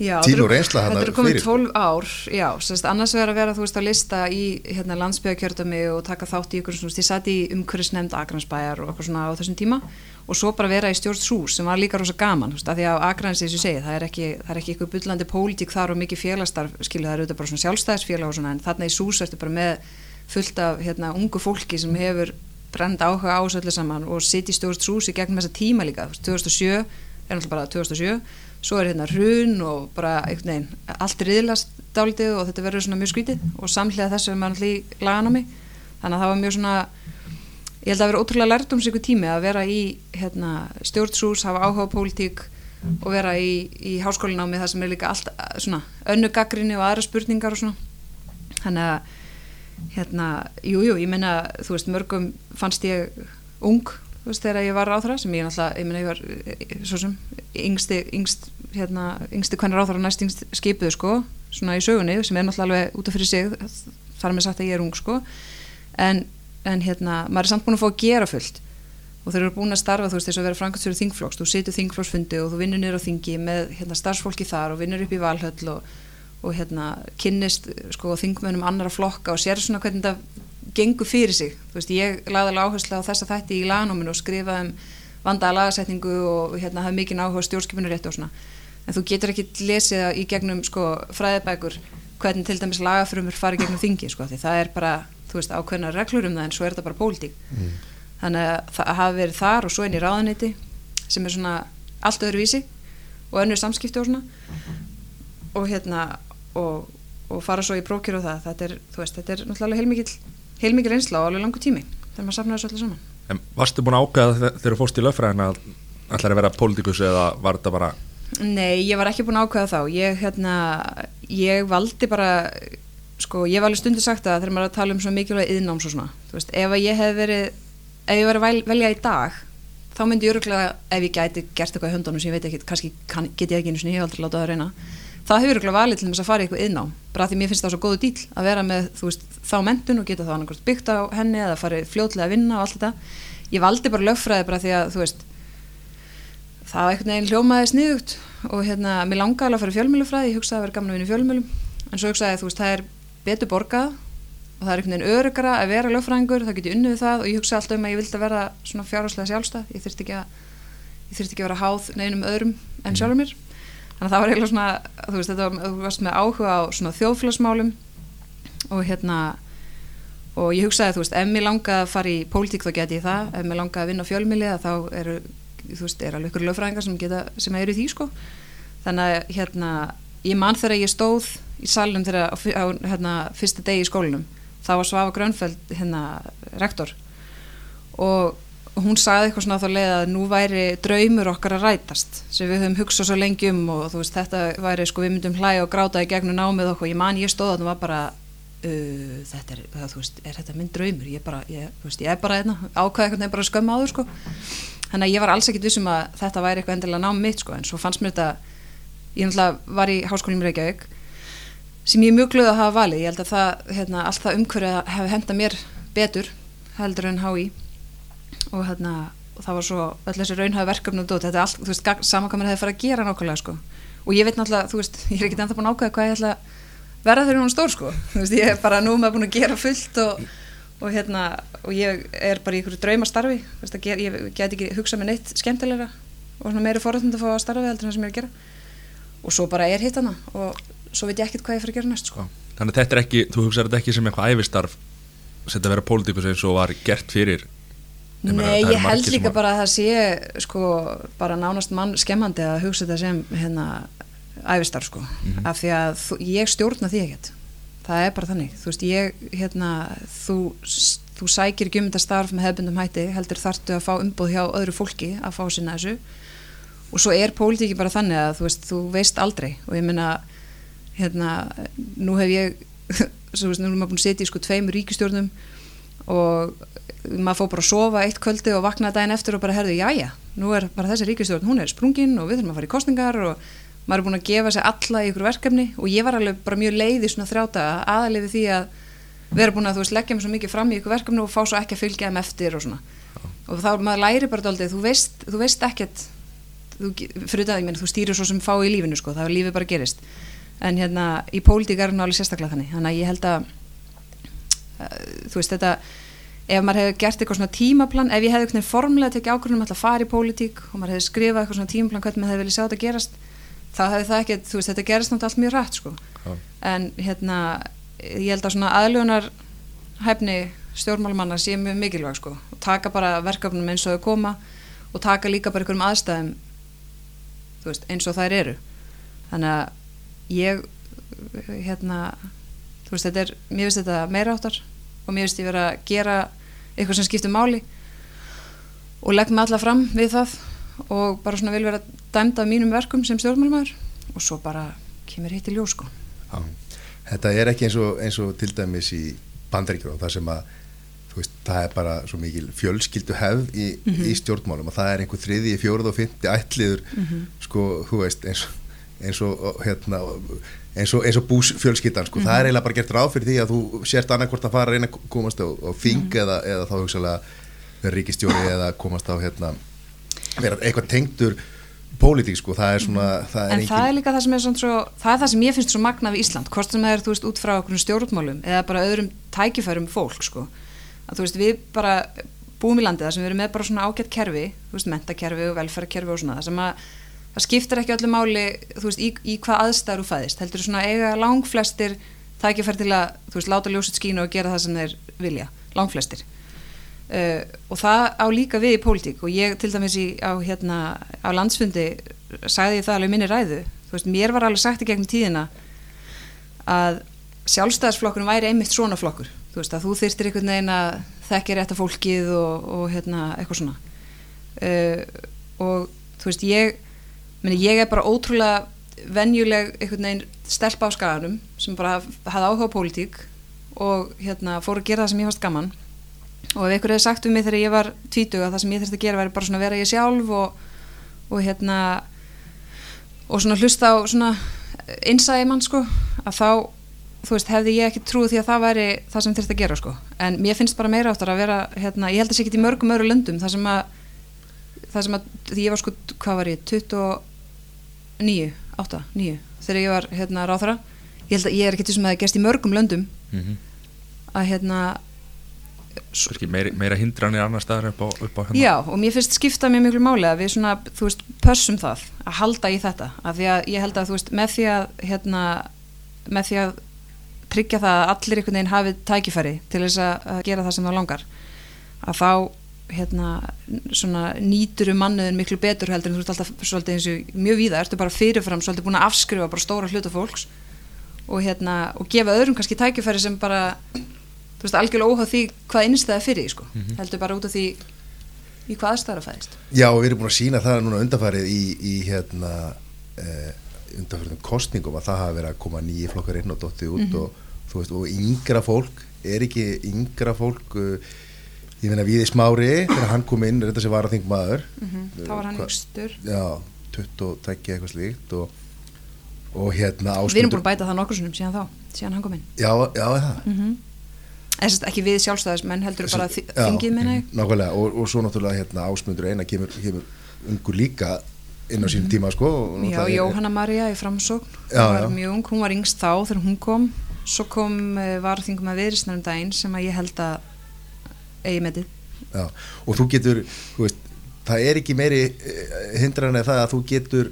Þetta og reynsla Þetta fyrir, sko. 12 ár, já, sérst, annars verður að vera þú veist að lista í hérna, landsbyggakjördami og taka þátt í ykkur svona, ég satt í umhverfisnefnd Akransbæjar og eitthvað svona á þessum tíma og svo bara vera í stjórnshús sem var líka rosa gaman, þú veist, að því að Akrans eins og segi, það er ekki, það er ekki ykkur bullandi pólitík þar og mikið félagstarf, skilja það eru auðvitað bara svona sjálfstæðisfélag og svona, en þarna í sús ertu bara með fullt af hérna, ungu fólki sem hefur brend áhuga á þessu öllu saman og sitt í stjórnshús í gegnum þessa tíma líka, þú veist, 2007 er náttúrulega bara 2007 svo er hérna hrun og bara veginn, allt riðlast dálítið og þetta verður svona mjög skrítið og samhliða þessu er maður alltaf í laganámi. Þannig að það var mjög svona ég held að það vera ótrúlega lært um sig tími að vera í hérna, stjórnsús, hafa áhuga á pólitík og vera í, í háskólinámi það sem er líka allt svona önnu gaggrinni og aðra spurningar og svona. Þannig að hérna, jújú, jú, ég meina þú veist, mörgum fannst ég ung veist, þegar ég var ráþara sem ég náttúrulega, ég meina ég var eh, svo sem yngsti, yngst, hérna, yngsti hvernig ráþara næst yngst skipuðu sko svona í sögunni sem er náttúrulega alveg út af fyrir sig þar með sagt að ég er ung sko. En, en hérna, maður er samt búin að fá að gera fullt. Og þeir eru búin að starfa þú veist þess að vera frangatsverðu þingflokks. Þú situr þingflokksfundi og þú vinnur niður á þingi með hérna, starfsfólki þar og vinnur upp í valhöll og, og hérna kynnist sko þingmönum annara flokka og sér svona hvernig þetta gengur fyrir sig. Þú veist ég laði alveg áherslu á þessa þætti í laganóminu og skrifaði um vandaða lagasetningu og hérna hafði mikið áhuga stjórnskipunurétti og svona. En þú getur ekki lesið í gegnum sko fræðibækur hvernig til dæmis lagafrumur fari gegnum þingi sko því það er bara þú veist ákveðna reglur um það en svo er þetta bara pólitík. Mm. þannig að það hafi verið þar og svo inn í ráðaniti sem er svona allt öðru vísi og önnur samskipti og svona. Og hérna og, og fara svo í prókjur og það. Þetta er, veist, þetta er náttúrulega heilmikið heilmikið reynsla og alveg langu tími þegar maður safnar þessu allir saman. En varstu búin að ákvæða þegar þú fórst í löffræðina að ætlar að vera pólitíkus eða var þetta bara Nei, ég var ekki búin að ákvæða þá. Ég, hérna, ég valdi bara sko, ég var alveg stundu sagt að þegar maður að tala um svo mikilvæg yðnáms og svona, veist, ef ég hef verið ef ég var að velja í dag þá myndi ég öruglega, ef ég gæti gert eitthvað í höndunum sem ég veit ekki, kannski kann, get ég ekki eins og ég hef aldrei látað að reyna það hefur öruglega valið til þess að fara í eitthvað yðnám bara því mér finnst það svo góðu dýl að vera með veist, þá mentun og geta þá annarkvæmt byggt á henni eða farið fljóðlega að vinna og allt þetta. Ég valdi bara lögfræði bara því að veist, það var einhvern veginn hljómaði sniðugt og hérna, mér langaði að fara fjölmjölufræði, ég hugsaði að vera gaman að vinna í fjölmjölum en svo hugsaði að það er betur borgað og það er einhvern veginn örugara að vera lögfræðingur, þá get ég unnið það og ég hugsa alltaf um að ég vildi að vera svona fjárháslega sjálfstað ég þurfti ekki að, þurfti ekki að vera háð neinum öðrum en sjálfur mér þannig að það var eiginlega svona þú veist, þetta þú varst með áhuga á svona þjóðfélagsmálum og hérna og ég hugsaði, þú veist, ef mér langaði að fara í pólitík þá get ég það, ef mér langaði að vinna á fjölmili þá eru, þú veist, er alveg ykkur lögfræðingar sem, geta, sem eru í því sko. Þannig að hérna ég mann þegar ég stóð í salunum þegar á hérna, fyrsta degi í skólinum þá var Svafa Grönfeld hérna rektor. Og hún sagði eitthvað svona þá leið að nú væri draumur okkar að rætast sem við höfum hugsað svo lengi um og þú veist þetta væri sko við myndum hlæg og gráta í gegnum námið okkur, ég man ég stóð að það var bara uh, þetta er, það, veist, er þetta minn draumur? Ég, bara, ég, veist, ég er bara hérna, ákvæði eitthvað bara skömmu áður sko. Þannig að ég var alls ekkit vissum að þetta væri eitthvað endilega námið mitt sko en svo fannst mér þetta ég náttúrulega var í háskólinum Reykjavík sem ég er mjög glöð að hafa valið. Ég held að það, hérna, allt það umhverju hefði henda mér betur heldur en hái og hérna það var svo öll þessi raunhafi verkefnum dót, þetta er allt, þú veist, samankamur hefði farið að gera nákvæmlega sko. Og ég veit náttúrulega, þú veist, *laughs* ég er ekkert ennþá búin að ákvæða hvað ég ætla að verða þegar hún stór sko. Þú veist, ég er bara nú með búin að gera fullt og, og hérna, og ég er bara í einhverju draumastarfi, þú veist, ger, ég get ekki hugsað með neitt skemmtilegra og meiri forðund að fá að starfi heldur en það sem ég er að gera. Og svo bara er hitt hana og svo veit ég ekkert hvað ég fyrir að gera næst sko. Þannig að þetta er ekki, þú hugsaður þetta ekki sem eitthvað æfistarf sem þetta vera pólitíkus eins og var gert fyrir Nei, meina, ég held líka bara að það sé sko bara nánast mann skemmandi að hugsa þetta sem hérna æfistarf sko, mm -hmm. af því að þú, ég stjórna því ekkert, það er bara þannig. Þú veist, ég, hérna þú, þú sækir ekki um með hefbundum hætti, heldur þartu að fá umbúð hjá öðru fólki að fá sinna þessu. Og svo er pólitíki bara þannig að þú veist, þú veist aldrei. Og ég minna hérna, nú hef ég *laughs* svo veist, nú erum við búin að setja í sko tveimur ríkistjórnum og maður fór bara að sofa eitt kvöldi og vakna daginn eftir og bara herðu, já já, nú er bara þessi ríkistjórn hún er sprungin og við þurfum að fara í kostningar og maður er búin að gefa sér alla í ykkur verkefni. Og ég var alveg bara mjög leið í svona þrjáta aðalegi því að vera búin að þú veist leggja mér svo mikið fram í ykkur verkefni og fá svo ekki að fylgja þeim eftir og svona. Og þá maður læri bara doldið, þú veist, þú veist ekkert þú, fyrir það, ég menn, þú stýrir svo sem fá í lífinu sko, það er lífið bara gerist. En hérna í pólitík er hún alveg sérstaklega þannig. Þannig að ég held að uh, þú veist þetta ef maður hefði gert eitthvað svona tímaplan ef ég hefði eitthvað formlega tekið ákvörðunum að fara í pólitík og maður hefði skrifað eitthvað svona tímaplan hvernig maður hefði viljað sjá þetta gerast þá hefði það ekki, þú veist þetta gerist náttúrulega allt mjög rætt sko. En hérna ég held að svona aðlunar hæfni stjórnmálumanna sé mjög mikilvæg sko og taka bara verkefnum eins og þau koma og taka líka bara einhverjum aðstæðum veist, eins og þær eru. Þannig að ég hérna þú veist þetta er, mér finnst þetta meira áttar og mér finnst ég vera að gera eitthvað sem skiptir máli og legg mig alla fram við það og bara svona vil vera dæmda mínum verkum sem stjórnmálumæður og svo bara kemur hitt í ljó sko Já, Þetta er ekki eins og, eins og til dæmis í bandaríkjum það sem að veist, það er bara svo mikil fjölskyldu hefð í, mm -hmm. í stjórnmálum og það er einhver þriði, fjóruð og fymti ætliður mm -hmm. sko, þú veist, eins og eins og, hérna, eins og, og búsfjölskyldan sko. mm -hmm. það er mhm. eiginlega bara gert ráð fyrir því að þú sért annarkvort að fara að reyna að komast á, á fing mm -hmm. eða, eða þá hugsalega ríkistjóri eða komast á hérna eitthvað tengdur pólitík sko, það er svona það er en engin, það er líka það sem er svona svo, það er það sem ég finnst svo magna við Ísland hvort sem það er, þú veist, út frá okkur stjórnmálum eða bara öðrum tækifærum fólk sko. að þú veist, við bara búum í landið þar sem við erum með bara svona ágætt kerfi þú veist, mentakerfi og velferðkerfi og svona það sem að það skiptir ekki öllu máli þú veist, í, í hvað aðstæður þú fæðist. Heldur svona eiga langflestir tækifæri til að, þú veist, láta ljósut skínu og gera það sem þeir vilja, langflestir. Uh, og það á líka við í pólitík. Og ég til dæmis í, á, hérna, á landsfundi sagði ég það alveg minni ræðu. Þú veist, mér var alveg sagt í gegnum tíðina að sjálfstæðarsflokkurinn væri einmitt svona flokkur. Þú veist, að þú þyrstir einhvern veginn að þekki rétt af fólkið og, og hérna, eitthvað svona. Uh, og þú veist, ég meni, ég er bara ótrúlega venjuleg einhvern veginn stelpa á skaganum sem bara hafði áhuga á pólitík og hérna fór að gera það sem ég fannst gaman. Og ef einhver hefði sagt um mig þegar ég var tvítug að það sem ég þurfti að gera væri bara svona að vera ég sjálf og, og hérna og svona hlusta á svona innsæði mann sko að þá þú veist hefði ég ekki trúið því að það væri það sem þurfti að gera sko. En mér finnst bara meira áttar að vera hérna ég held að sé ekki í mörgum öru löndum. Það sem að það sem að því ég var sko hvað var ég 29, 8, 9 þegar ég var hérna ráþara ég held að ég er ekki til sem að það gerst í mörgum löndum. Mm -hmm. að hérna meira, meira hindranir annar staðar upp á, upp á hérna? Já, og mér finnst skipta mjög miklu máli að við svona, þú veist, pössum það að halda í þetta, af því að ég held að þú veist, með því að hérna, með því að tryggja það að allir einhvern veginn hafið tækifæri til þess að gera það sem það langar að þá hérna, svona nýtur um mannuðin miklu betur heldur en þú ert alltaf svolítið eins og mjög víða, ertu bara fyrirfram svolítið búin að afskrifa bara stóra hluta fólks og hérna, og gefa öðrum kannski tækifæri sem bara þú veist, algjörlega óháð því hvað innstæða fyrir sko, mm -hmm. heldur bara út af því í hvað aðstæðara fæðist Já, og við erum búin að sína það núna undarfærið í, í hérna eh, undarfærið kostningum að það hafa verið að koma nýji flokkar inn og dottið út mm -hmm. og þú veist, og yngra fólk er ekki yngra fólk uh, ég finna við í smári þegar hann kom inn, þetta sem var að þing maður mm -hmm. þá var hann yngstur. Já, 22 eitthvað slíkt og, og hérna ásmundur Við erum búin að bæta það nokkur sinnum síðan þá, síðan hann kom inn. Já, já, það? Mm -hmm. Þess, ekki við sjálfstæðismenn heldur bara þingið minna Nákvæmlega, og, og svo náttúrulega hérna, ásmundur eina kemur, kemur ungur líka inn á sínum Mhm. tíma sko Já, Jóhanna Maria í framsókn. Hún var mjög ung, hún var yngst þá þegar hún kom. Svo kom uh, varðingum að viðrisnarum daginn sem að ég held að eigi metið. Já, og þú getur, þú veist það er ekki meiri hindran en það að þú getur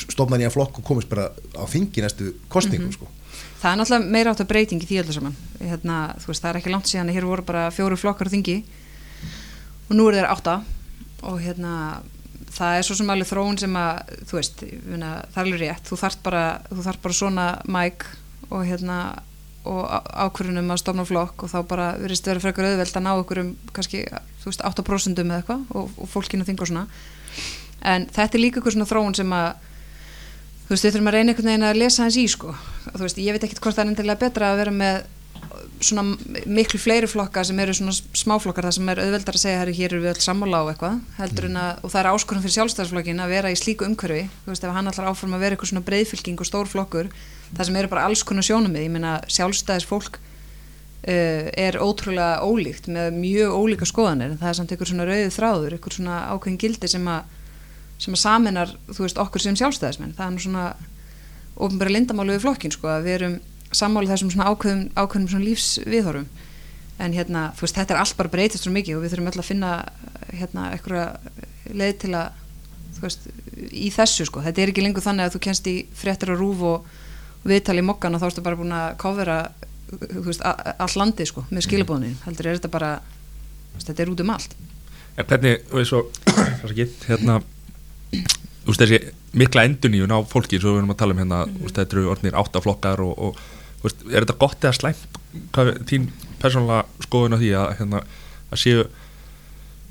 stofnan í að flokk og komist bara á þingi næstu kostningum Mhm. sko. Það er náttúrulega meira átt að breyting í því öllu saman. Hérna, þú veist, það er ekki langt síðan að hér voru bara fjóru flokkar á þingi og nú eru þeir átta og hérna það er svo sem alveg þróun sem að þú veist, það er alveg rétt. Þú þarft bara, bara svona mæk og hérna og ákvörunum að stofna flokk og þá bara verist verið frekar auðveld að ná okkur um kannski, þú veist, 8% eða eitthvað og, og fólkinu þingur svona. En þetta er líka eitthvað svona þróun sem að þú veist, við þurfum að reyna einhvern veginn að lesa hans í sko, þú veist, ég veit ekkert hvort það er endilega betra að vera með svona miklu fleiri flokka sem eru svona smáflokkar það sem er auðveldar að segja hér eru við öll sammála á eitthvað heldur en að, og það er áskorun fyrir sjálfstæðsflokkin að vera í slíku umhverfi, þú veist, ef hann allar áforma að vera eitthvað svona breyðfylking og stór flokkur það sem eru bara alls konar sjónum við, ég meina sjálfstæðisfólk uh, er ótrúlega ólíkt með mjög ólíka skoðanir, það er samt einhver svona rauðið þráður, einhver svona ákveðin gildi sem að sem að saminar, þú veist, okkur sem sjálfstæðismenn, það er nú svona ofnbæra lindamálu við flokkin, sko, að við erum sammáli þessum svona ákveðum, ákveðum svona lífsviðhorum, en hérna þú veist, þetta er allt bara breytist svo mikið og við þurfum öll að finna hérna eitthvað leið til að, þú veist í þessu, sko, þetta er ekki lengur þannig að þú kennst í fréttir og rúf og viðtali í mokkan og þá ertu bara búin að kofera þú veist, all landi, sko, með skilabóðinu heldur er þetta bara, veist, þetta er út um allt. En hvernig, það er ekki, hérna þú veist, þessi mikla enduníun á fólki svo við erum að tala um hérna, mm -hmm. þetta eru orðnir áttaflokkar og, og veist, er þetta gott eða slæmt? Hvað er þín persónulega skoðun á því að, hérna, að séu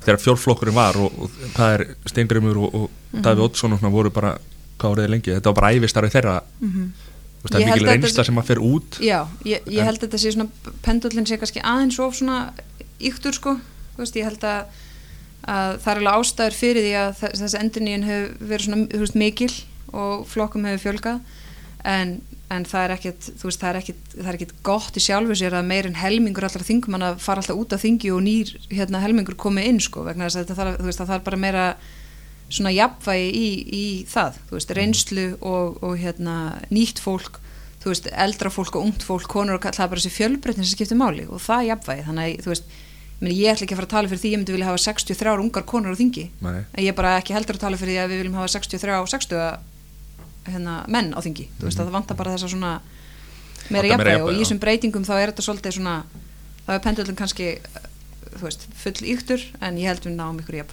þegar fjórflokkurinn var og, og hvað er Steingrimur og, og Daví Oddsson og voru bara, hvað voruð þið lengi þetta var bara æfistarfið þeirra. Mm -hmm. Veist, það er mikil reynsla sem að fer út Já, ég, ég held að þetta sé svona pendullin sé kannski aðeins of svona yktur sko, veist, ég held að að það er alveg ástæður fyrir því að þessi enduníun hefur verið svona veist, mikil og flokkum hefur fjölgað. En, en það er ekkit þú veist, það er ekkit, það er ekkit gott í sjálfu sér að meirinn helmingur allra þingum að fara alltaf út af þingi og nýr hérna, helmingur komið inn sko, vegna þess að veist, það þarf bara meira svona jafnvægi í, í það veist, reynslu og, og hérna, nýtt fólk veist, eldra fólk og ungt fólk, konur og það er bara þessi fjölbreytni sem skiptir máli og það er jafnvægi, þannig að þú veist ég ætla ekki að fara að tala fyrir því ég myndi vilja hafa 63 ungar konur á þingi. Nei. en ég er bara ekki heldur að tala fyrir því að við viljum hafa 63 og 60 hérna, menn á þingi, þú veist, að það vantar bara þessa svona meira jafnvægi og í þessum breytingum þá er þetta svolítið svona þá er pendulum kannski þú veist, full yktur en ég held við náum ykkur Já.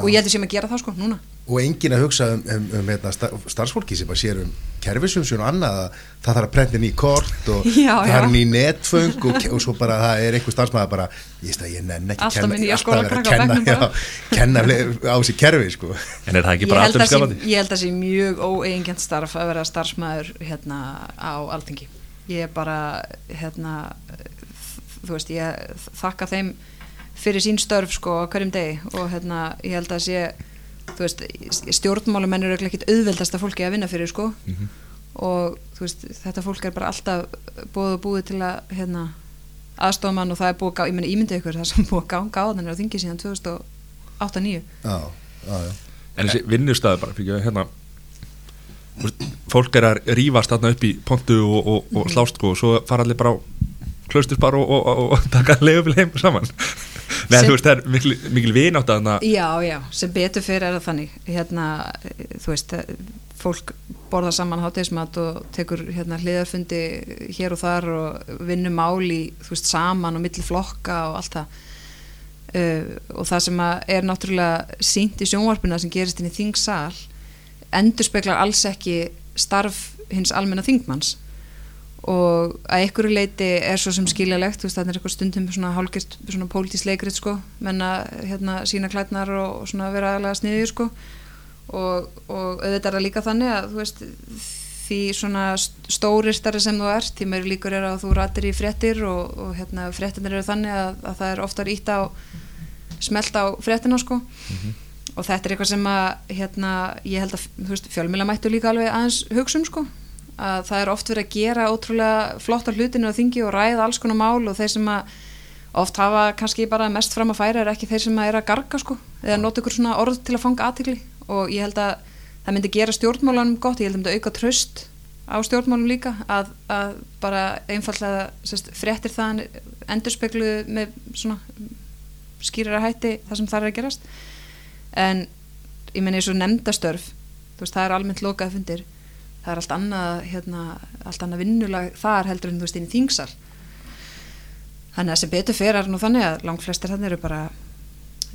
og ég held við séum að gera það sko, núna og engin að hugsa um, um, um hérna, sta- starfsfólki sem bara sér um kerfisumsjón og annað að það þarf að prenta ný kort og *laughs* Já, það já. er ný netföng og, og svo bara það er einhver starfsmæða bara ég, veist að ég nenn ekki Alltaf nýja alltaf að á kenna, já, kenna á sér kerfi sko. En er það ekki bara alltaf að sé, skapandi? ég held að sé mjög óeigingjant starf að vera starfsmæður hérna á alþingi ég er bara hérna þú veist, ég þakka þeim fyrir sín störf sko á hverjum degi. Og hérna ég held að sé þú veist, stjórnmálumenn eru ekkit auðveldasta fólki að vinna fyrir sko. Mhm. og þú veist, þetta fólk er bara alltaf búið og búið til að hérna, aðstofmann og það er búið að gá, ég meni ímyndið ykkur það sem búið að ganga á þannig á þingi síðan 2008-2009 já, já, já. En þessi vinnustæði bara, fyrir hérna þú veist, Fólk er að rífast þarna upp í pontu og, og, og slást sko og svo fara allir bara á klausturspar og, og, og, og taka leifupil heim saman. Nei, Sem- þú veist, það er mikil, mikil vinátt að þarna. Já, já, sem betur fyrir er það þannig. Hérna, eh, þú veist eh, fólk borða saman hátegismat og tekur hérna hliðarfundi hér og þar og vinnur mál í þú veist, saman og milli flokka og allt það. Uh, og það sem er náttúrulega sínt í sjónvarpina sem gerist inn í þingsal endur speklar alls ekki starf hins almenna þingmanns og að einhverju leiti er svo sem skiljalegt, þú veist, það er eitthvað stundum svona hálgist svona pólitísk leikrit sko. Menna hérna sína klætnar og, og svona vera aðlega sniðið sko. Og, og auðvitað er það líka þannig að þú veist því svona st- stóristari sem þú ert, því meiri líkur er að þú ratir í fréttir og, og hérna fréttinir eru þannig að, að það er oftar ítt á smelt á fréttina sko. Og þetta er eitthvað sem að hérna, ég held að fjölmjöla mættu líka alveg aðeins hugsun sko að það er oft verið að gera ótrúlega flottar hlutinu á þingi og ræða alls konar mál og þeir sem að oft hafa kannski bara mest fram að færa er ekki þeir sem að er að garga sko eða nota ykkur svona orð til að fanga aðtikli og ég held að það myndi gera stjórnmálanum gott, ég held að það myndi auka tröst á stjórnmálum líka að, að bara einfallega sest, fréttir það endurspeglu með svona skýrara hætti það sem það er að gerast. En ég menn eins og nefndastörf veist það er almennt lokað fundir það er allt annað hérna, allt annað vinnulag þar heldur en þú veist inn í þingsal þannig að sem betur fer er nú þannig að langt flestir þannig eru bara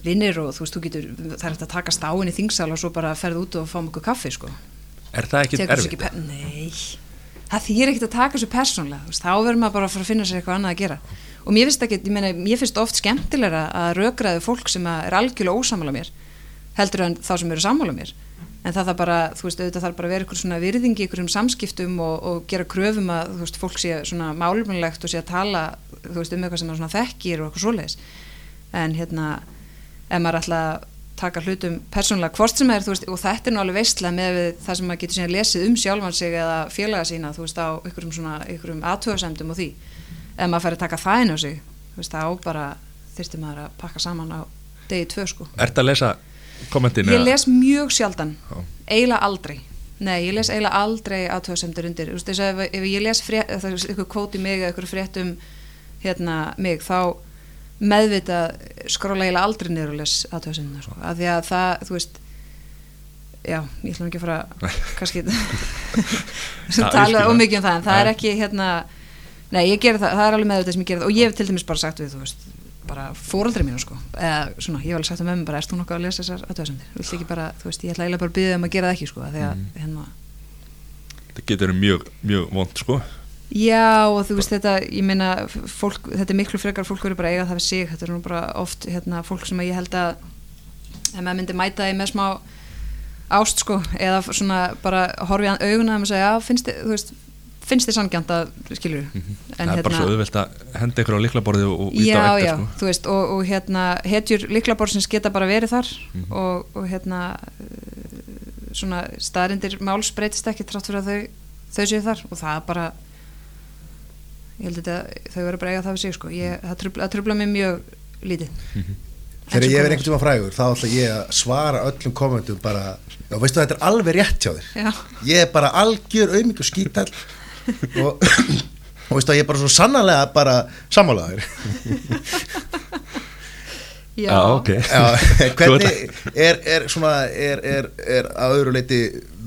vinnir og þú veist þú getur það er hægt að taka stáin í þingsal og svo bara ferð út og fá mjög kaffi sko Er það ekki þessu erfitt? pe- Nei, það þýr ekkert að taka þessu persónlega, þá verður maður bara að fara að finna sér eitthvað annað að gera. Og mér finnst ekki, ég meina, mér finnst oft skemmtilegra að rökraðu fólk sem er algjörlega ósamála mér, heldur en þá sem eru sammála mér. En það þarf bara, þú veist, auðvitað þarf bara að vera ykkur svona virðingi, ykkur um samskiptum og, og gera kröfum að, þú veist, fólk sé svona málumlegt og sé að tala, þú veist, um eitthvað sem er svona þekkir og eitthvað svoleiðis. En hérna, ef maður að taka hlutum persónulega hvort sem er, veist, og þetta er nú alveg veistlega með það sem maður getur síðan lesið um sjálfan sig eða félaga sína, þú veist, á ykkurum svona, ykkurum aðtöðasemdum og því ef maður fær að taka það inn á sig, þú veist, þá bara þyrfti maður að pakka saman á degi tvö, sko. Ertu að lesa kommentin? Ég les mjög sjaldan, eiginlega aldrei. Nei, ég les eiginlega aldrei aðtöðasemdur undir, þú veist, þess að ef, ef ég les frétt, það er ykkur kvóti mig eða ykkur frétt um hérna mig, þá meðvitað skróla eiginlega aldrei niður og les aðtöðasemdur, sko, af því að það, þú veist já, ég ætlum ekki að fara *laughs* kannski *laughs* tala ómikið um það, en það er ekki hérna, nei, ég ger það, það er alveg meðvitað sem ég ger það. Og ég hef til dæmis bara sagt við, þú veist bara fóreldri mínu sko. Eða svona, ég hef alveg sagt um mömmu bara, erst þú nokkuð að lesa þessar aðtöðasemdir, vilt ekki bara, þú veist, ég ætla eiginlega bara að byggja um að gera það ekki sko, að Mhm. hérna, Það getur mjög, mjög vond sko. Já og þú veist þetta, ég meina fólk, þetta er miklu frekar, fólk verður bara eiga það við sig, þetta er nú bara oft hérna, fólk sem að ég held að ef maður myndi mæta því með smá ást sko, eða svona bara horfi hann auguna og segja, já, finnst þið, þú veist finnst þið sanngjönd að, skilur Mhm. Það er bara svo auðvelt að henda ykkur á liklaborði og, íta á já, eftir sko. þú veist og, og hérna, hetjur liklaborsins geta bara verið þar Mhm. og, og hérna uh, svona staðrindir máls breytist ekki trátt fyrir að þau þau séu þar og það er bara ég held að þau verður bara að eiga það við sig sko. ég, það, trubla, trubla mér mjög lítið Þegar Eins og ég verð komur. einhvern tíma frægur þá ætla ég að svara öllum kommentum bara, já veistu þetta er alveg rétt hjá þér Já. ég er bara algjör auðmygg og skítall og, og veistu að ég er bara svo sannarlega bara sammálaður já, Já, ok. Já, *laughs* hvernig er, er svona er, er, er að öðru leiti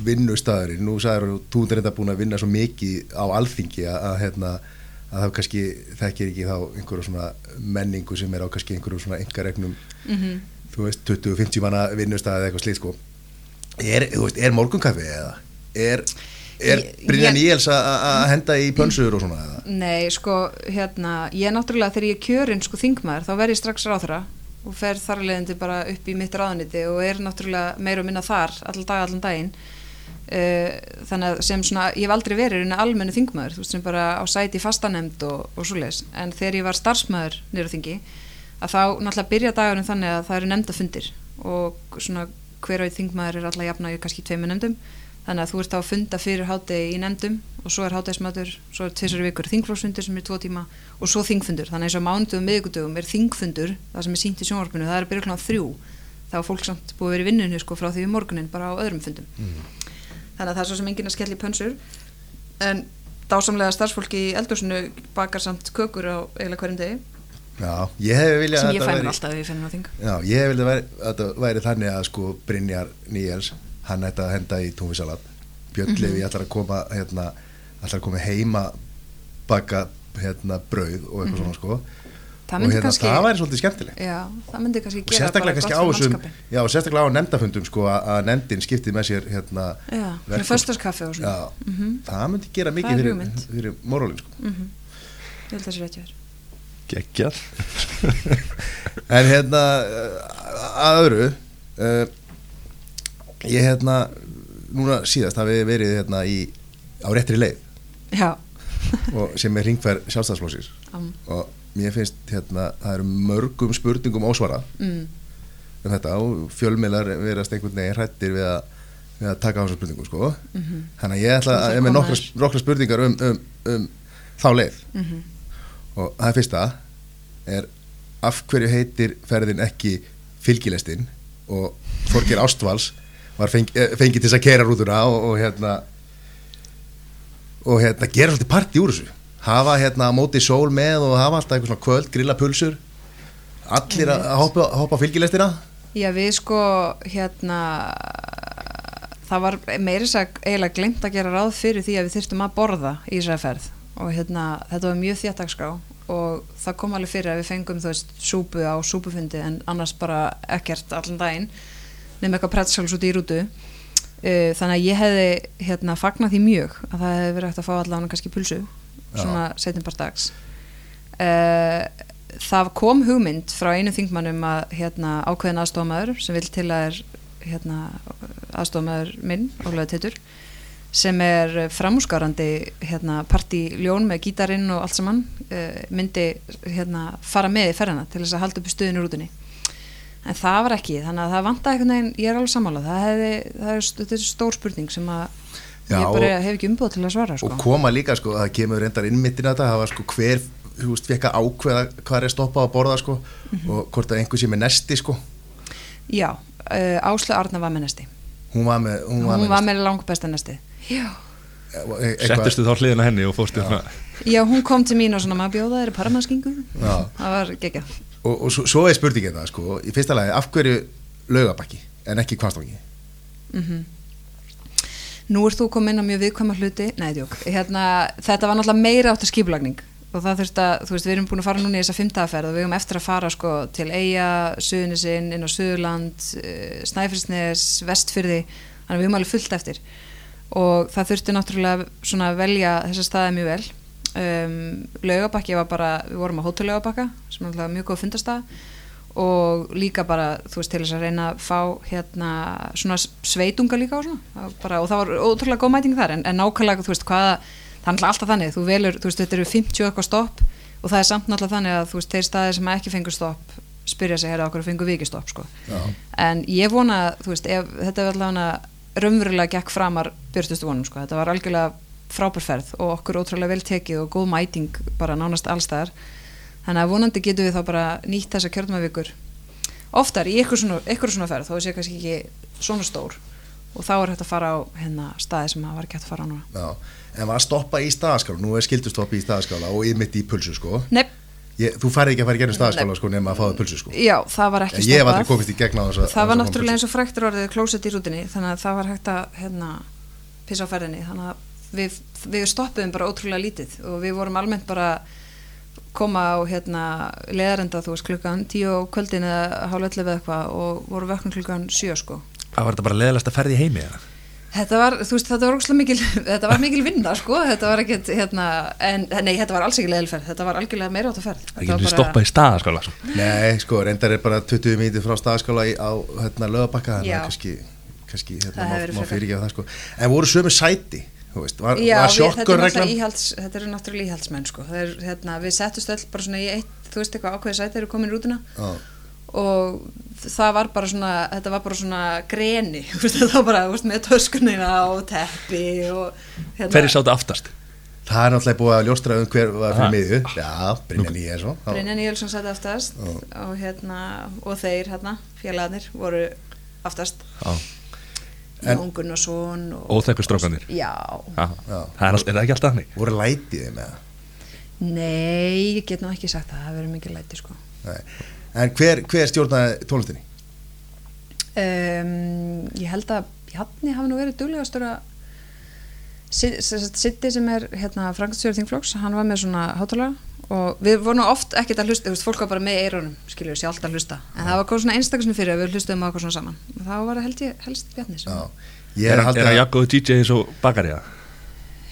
vinnustæðurinn, nú sagður þú er þetta búin að vinna svo mikið á alþingi að, að, hérna, að það kannski þekkir ekki þá einhverju svona menningu sem er á kannski einhverju svona engaregnum Mhm. þú veist 20-50 manna vinnustæði eða eitthvað slíkt sko. Er, þú veist, er morgunkaffi eða? Er, er Ég- Brynja ég- Níels að henda í pönsur og svona eða? Nei, sko, hérna, ég náttúrulega þegar ég er kjörinn sko þingmaður, þá verð ég strax ráðra og fer þar að leiðandi bara upp í mitt ráðaniti og er náttúrulega meira og minna þar allan dag, allan daginn. Uh, þannig að sem svona, ég hef aldrei verið en almennu þingmaður, þú veist, sem bara á sæti fastanemnd og, og svoleiðis, en þegar ég var starfsmaður nýra þingi, að þá náttúrulega byrja dagurinn þannig að það eru nefndafundir og svona hver einn þingmaður er alltaf jafna þannig að þú ert þá að funda fyrir hátegi í nefndum og svo er hátegismatur, svo er tvisar vikur þingflósfundur sem er tvo tíma og svo þingfundur. Þannig að eins og mánudum og miðgudugum er þingfundur það sem er sínt í sjónvarpinu, það er að byrja kláðan þrjú. Þá er fólk samt búið að vera í vinnunni sko, frá því um morgunin bara á öðrum fundum. Þannig að það er svo sem enginn að skella í pönsur. En dásamlega starfsfólki í eldhúsinu bakar samt kökur á eiginlega hverjum degi. Já, ég hef viljað sem að ég þetta fæ væri- mér alltaf ef ég finn á þing. Já, ég hef viljað væri, að þetta væri þannig að sko Brynjar Níels, hann ætti að henda í túnfisalat, Björn Levi Mhm. ætlar að koma hérna, ætlar að koma heima baka hérna brauð og eitthvað svona sko. Mhm. það og myndi hérna, kannski það væri svolítið skemmtilegt. Já, það myndi kannski og gera sérstaklega bara kannski á gott fyrir þessum já, og sérstaklega á nefndafundum sko að að nefndin skiptið með sér hérna já, með föstaskaffi og svona. Já, Mhm. það myndi gera mikið er fyrir, fyrir morálinn sko. Mhm. ég held það sé rétt hjá þér. Geggjað. *laughs* En hérna uh, að öðru uh, ég hérna núna síðast hafi verið hérna í á réttri leið. Já, og, sem er ringfær sjálfstæðsflósir um, og mér finnst hérna það eru mörgum spurningum ósvara mm, um þetta og fjölmiðlar verast einhvern veginn hrættir við að, að taka á þessum spurningum sko. Mhm. þannig að ég ætla að er með nokkra, spurningar um, um, um þá leið. Mhm. og það fyrsta er af hverju heitir ferðin ekki fylgilestin? Og Þorgir Ástvals var fengi, eh, fengið til þess að kera rútuna og, og hérna og hérna gera svolítið partí úr þessu. Hafa hérna á móti sól með og hafa alltaf eitthvað svona kvöld, grilla pulsur. Allir að að hoppa, hoppa á fylgilestina já, við sko hérna það var meiri sag eiginlega glemt að gera ráð fyrir því að við þyrstum að borða í þessari ferð og hérna þetta var mjög þjættakskrá og það kom alveg fyrir að við fengum þú veist súpu á súpufundi en annars bara ekkert allan daginn nefnum eitthvað pretzels út í rútu þannig að ég hefði hérna fagnað því mjög að það hefði verið hægt að fá allan kannski pulsu svona setjum bara dags. Uh, það kom hugmynd frá einu þingmannum að hérna, ákveðin aðstofamæður sem vil til að er hérna, aðstofamæður minn, Ólaður Teitur sem er framúsgarandi hérna, partíljón með gítarinn og allt saman uh, myndi hérna, fara með í ferðina til þess að halda upp stuðinu rútunni en það var ekki, þannig að það vantaði einhvern veginn, ég er alveg sammálað, það, hefði, það er, þetta er stór spurning sem að Já, ég bara hef ekki umbúð til að svara sko. og koma líka sko, það kemur reyndar innmittin að þetta, það var sko hver þú veist, fekk að ákveða hvað er stoppað að borða sko og hvort að einhver sé með nesti sko. Já, uh, Áslu Arna var með næsti hún var með, hún hún var var með, með langt besta næsti Já, nesti E- eitthvað- Settustu þá hliðina henni og fórstu Já. hún kom til mín og svona maður bjóða þeirri parmaskingu Já. það var geggjað og, og svo, svo er spurningin það sko í fyrsta lagi, af hverju laugabakki en ekki kvastangi mm Nú ert þú komin á mjög viðkvæma hluti. Nei, hérna, þetta var náttúrulega meira áttu skipulagning. Og það þurft að, þú veist, við erum búin að fara núna í þessa fimmtaferð og við erum eftir að fara sko til Eyja, Suðunisinn, inn á Suðurland uh, Snæfellsnes, Vestfyrði þannig að við erum alveg fullt eftir. Og það þurfti náttúrulega svona að velja þessa staði mjög vel um, Laugabakki var bara, við vorum á hótelaugabakka sem er mjög góð fundastað og líka bara, þú veist, til þess að reyna að fá hérna svona sveitunga líka og svona Það bara, og það var ótrúlega góð mæting þar en, en nákvæmlega, þú veist, hvaða það er alltaf þannig, þú velur, þú veist, þetta eru 50 eitthvað stopp og það er samt náttúrulega þannig að þú veist, þeir staðir sem ekki fengur stopp spyrja sig, heyrðu, okkur fengur við ekki stopp? sko. En ég vona, þú veist ef, þetta var allavega raunverulega gekk framar björstustu vonum, sko, þetta var algjörlega frábærferð og okkur ótrúlega vel tekið og góð mæting bara nánast allstæðar þannig að vonandi getum við þá bara nýtt þessa kjörnumavíkur oftar í ykkur svona, ykkur svona ferð þó sé kannski ekki svona stór. Og þá er hægt að fara á hérna, staði sem það var ekki hægt að fara á núna. Já, en var að stoppa í staðaskála? Nú er skildustoppi í staðaskála og ymitt í pulsu sko. Nei, ég, þú færði ekki að fara í gerðin staðaskála sko nema að fáða pulsu sko. Já, það var ekki En ég hef aldrei stoppað komist í gegn á þess að það var náttúrulega eins og fræktur orðið klósett í rútinni þannig að það var hægt að hérna, pissa á ferðinni. Þannig að við, við stoppuðum bara ótrúlega lítið og við vorum almennt bara koma á hérna, leðarenda þú veist klukkan tíu á kvöldin eða hálf 11 eða eitthvað og voru vöknum klukkan sjö sko. Það var þetta bara leðilegast að ferði í heimi eða? Þetta var, þú veist, þetta var ógslag mikil, *laughs* þetta var mikil vinna, sko, þetta var ekkert, hérna, en, nei, þetta var alls ekki leðilferð, þetta var algjörlega meira átt að ferð. Það getur stoppað í staðaskóla svo. Nei, sko, reyndar er bara 20 mítið frá staðaskála á hérna, lögabakka þannig að kannski, kannski hérna, má, má fyrirgefa það sko. En voru sömu sæti, veist var, Já, var við, þetta, er íhalds, þetta eru náttúrulega íhaldsmenn, sko, það er, hérna, við settust öll bara svona í eitt, þú veist eitthvað ákveðið sæti eru komin í rútuna Já. og það var bara svona, þetta var bara svona greni, *laughs* það var bara, þú veist, með töskunina og teppi og, hérna, Hverju sáttu aftast? Það er náttúrulega búið að ljóstra um hver var fyrir Aha. miðju Já, Brynja Já. Brynja Níelsson sæti aftast og hérna, og þeir, hérna, félagarnir voru aftast Já. En- Jón Gunnarsson og, Óþekku strákarnir. Já, Já. Já. Það er, all- er það ekki alltaf þannig? Voru lætið þeim eða nei, ég get nú ekki sagt það, það verður mikið læti, sko Nei. En hver, hver stjórnaði tónlistinni? um, ég held að Bjarni hafi nú verið duglegastur að Sitti sem er hérna, Frankstjóður Þingflokks, hann var með svona hátalara og við vorum nú oft ekkert að hlusta, þú veist, fólk var bara með eirunum, skiljum við sjálft að hlusta en það var komið svona einstaklega fyrir að við hlustuðum á okkur svona saman og þá var það held ég helst Bjarni sem Já Ég Er, er, haldið er að að jakkuðu DJ eins og bakari það?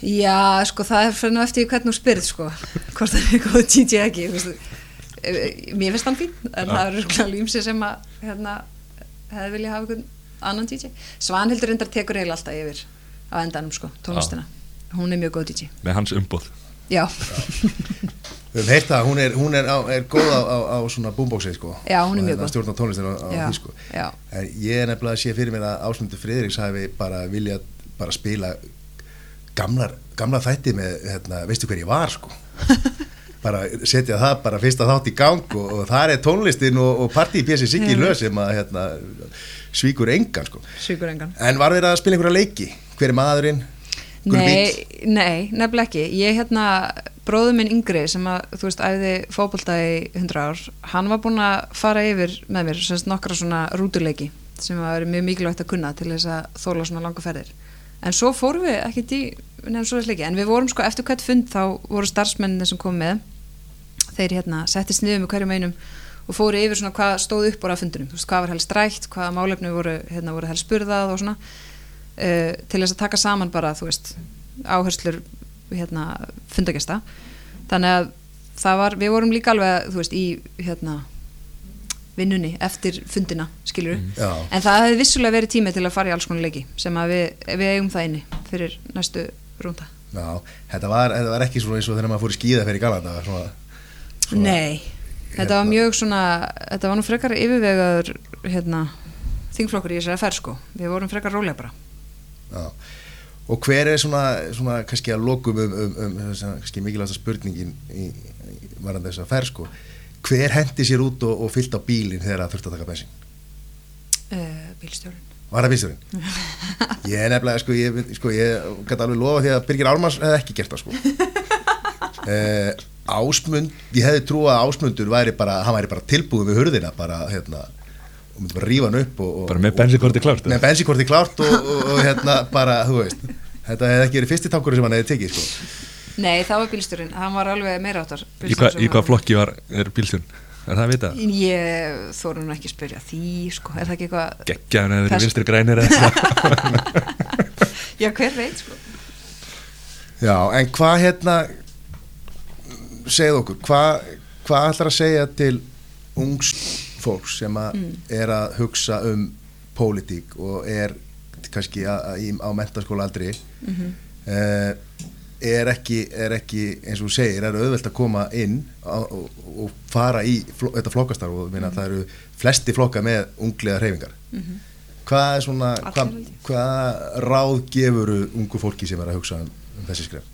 Já, sko, það er fyrir nú eftir hvernig þú spyrir, sko, *laughs* hvort það er góð DJ ekki, þú veist, eh, mér finnst hann fín, en það eru svona límsi sem að, hérna, hefði vilja hafa einhvern annan DJ. Svanhildur reyndar tekur eiginlega alltaf yfir á endanum, sko, tónlistina. Hún er mjög góð DJ. Með hans umbóð Já, *laughs* *laughs* Við höfum heyrt það, hún er, hún er, á, er góð á, á, á svona boomboxi sko Já, hún er mjög góð. Stjórna tónlistin á, á Já, því sko já. En ég er nefnilega að sé fyrir mér að Ásmundur Friðriks hafi bara viljað bara spila gamlar, gamla þætti með, hérna, veistu hver ég var sko *laughs* bara setja það bara fyrsta þátt í gang og, og það er tónlistin og, og partípjessi Siggi. Löð sem að hérna, svíkur engan sko svíkur engan. En var verið að spila einhverja leiki? Hver er maðurinn? Nei, nei, nefnilega ekki. Ég hérna, bróður minn yngri sem að, þú veist, æfði fótbolta í 100 ár, hann var búinn að fara yfir með mér, semst nokkra svona rútuleiki sem var verið mjög mikilvægt að kunna til þess að þóla svona langa ferðir. En svo fórum við ekkert í nefn svo leiki, en við vorum sko eftir hvert fund þá voru starfsmenninni sem kom með, þeir hérna settist niður með hverjum einum og fóru yfir svona hvað stóð upp úr af fundunum, þú veist, hvað var helst rætt, hvaða málefni voru, hérna, voru uh, til þess að taka saman bara, þú veist, áherslur hérna, fundagesta þannig að það var, við vorum líka alveg, þú veist, í hérna vinnunni eftir fundina, skilur við Já. en það hefði vissulega verið tími til að fara í alls konar leiki sem að við, við eigum það inni fyrir næstu rúnda Já, þetta var, þetta var ekki svona eins og þegar maður fór í skíða fyrir Galanda svona, svona, Nei, þetta var mjög svona þetta var nú frekar yfirvegaður hérna, þingflokkur í þessari ferð sko. Við vorum frekar rólega bara Já. Og hver er svona, svona kannski að lokum um, um, um, um kannski mikilvægsta spurningin í, í varandi þess að fer sko hver hendi sér út og, og fyllt á bílinn þegar það þurfti að taka bensin? uh, bílstjórun Var það bílstjórinn? *laughs* ég er nefnilega, sko, ég, sko, ég gæti alveg lofa því að Birgir Ármanns hefði ekki gert það sko uh, *laughs* Ásmund, ég hefði trúið að Ásmundur væri bara, hann væri bara tilbúið við hurðina bara, hérna og myndi bara rífa hann upp og, og, Bara með bensinkorti klárt með bensinkorti klárt og, og, og hérna bara, þú veist þetta hefði ekki verið fyrsti tankur sem hann hefði tekið sko. Nei, það var bílstjórun, hann var alveg meira áttar Í hvað í hvað flokki var, er bílstjórn? Er það að vita? Ég þóru nú ekki að spyrja því sko, er það ekki eitthvað Geggjaðan eða Þess- vinstri grænir *laughs* Já, hver veit sko Já, en hvað hérna segið okkur, hvað hvað ætlar að segja til ungs fólks sem að er að hugsa um pólitík og er kannski að, að, í- á mentaskóla aldrei eh, er ekki, er ekki eins og segir, er auðvelt að koma inn á, og, og fara í fló, þetta flokkastarf og minna, það eru flesti flokka með ungliða hreyfingar. Hvað er svona hvað, hvað ráð gefuru ungu fólki sem er að hugsa um, um þessi skref?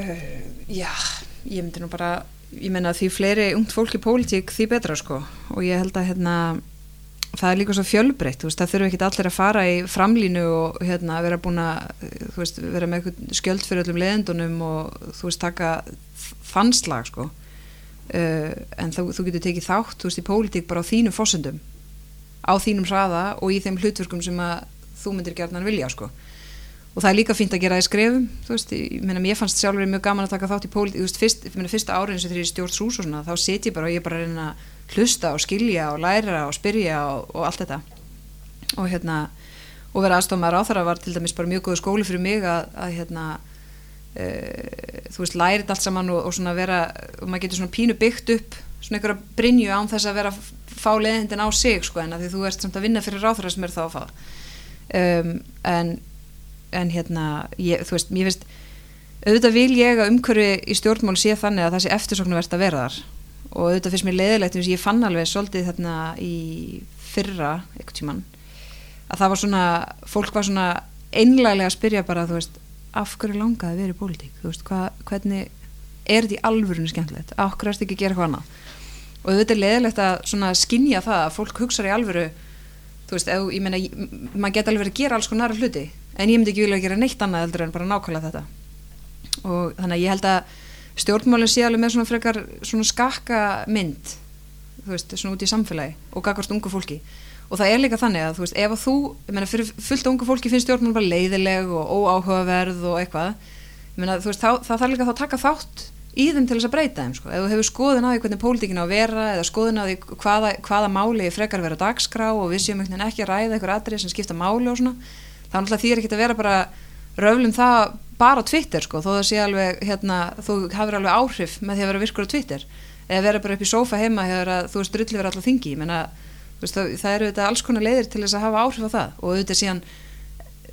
Uh, já, ég myndi nú bara ég menna því fleiri ungt fólk í pólitík því betra sko. Og ég held að hérna það er líka svo fjölbreytt, þú veist, það þurfu ekki allir að fara í framlínu og hérna vera búin að, þú veist, vera með skjöld fyrir öllum leðendunum og þú veist, taka fannslag sko. Uh, en þú, þú getur tekið þátt, þú veist, í pólitík bara á þínum fósundum, á þínum hraða og í þeim hlutverkum sem að þú myndir gerðan vilja sko og það er líka fínt að gera það í skrefum veist, ég meina, mér fannst sjálfur mjög gaman að taka þátt í pólitík, þú veist, fyrst, ég meina, fyrsta árin sem þegar ég stjórn sús og svona, þá set ég bara og ég bara reyna að hlusta og skilja og læra og spyrja og, og allt þetta. Og hérna og vera aðstofmaður á þar að var til dæmis bara mjög góð skóli fyrir mig að, að hérna e, þú veist, lærið allt saman og, og svona vera, og maður getur svona pínu byggt upp svona einhverja brinju án þess að vera fá leðindin á sig sko en að því þú ert samt að vinna fyrir ráþara sem er þá að fá. Um, en, en hérna ég, þú veist, mér finnst auðvitað vil ég að umhverfi í stjórnmál sé þannig að það sé eftirsoknuvert að vera þar. Og auðvitað finnst mér leiðilegt ég fann alveg svolítið þarna í fyrra eitthvað tíman að það var svona, fólk var svona einlæglega að spyrja bara þú veist, af hverju langaði í pólitík? Þú veist, hva, hvernig er þetta í alvörunni skemmtilegt, af hverju erst ekki að gera eitthvað annað? Og auðvitað er leiðilegt að skinja það að fólk hugsaður í alvöru þú veist, ef, ég meina maður geta alveg verið að gera alls konar hluti en ég myndi ekki vilja að gera neitt annað heldur en bara nákvæmlega þetta. Og þannig að ég held að stjórnmálinn sé alveg með svona frekar svona skakka mynd þú veist, svona út í samfélagi og gagvart ungu fólki. Og það er líka þannig að þú veist, ef að þú, ég meina, fyrir fullt ungu fólki finnst stjórnmálinn bara leiðileg og óáhugaverð og eitthvað, ég meina, þú veist, þá, það þarf líka þá að taka þátt í þeim til þess að breyta þeim, sko, ef þú hefur skoðun á því hvernig pólitíkin á að vera eða skoðun á því hvaða, hvaða máli frekar vera dagskrá og við séum ekki að ræða eitthvað aðrið sem skipta máli og svona, þá náttúrulega þýr ekki að vera bara röflum það bara á Twitter sko, þó það sé alveg hérna, þú hafur alveg áhrif með því að vera virkur á Twitter. Eða vera bara upp í sófa heima þegar þú veist drulli vera alltaf þingi. Menna, veist, það, það eru þetta alls konar leiðir til þess að hafa áhrif á það. Og auðvitað síðan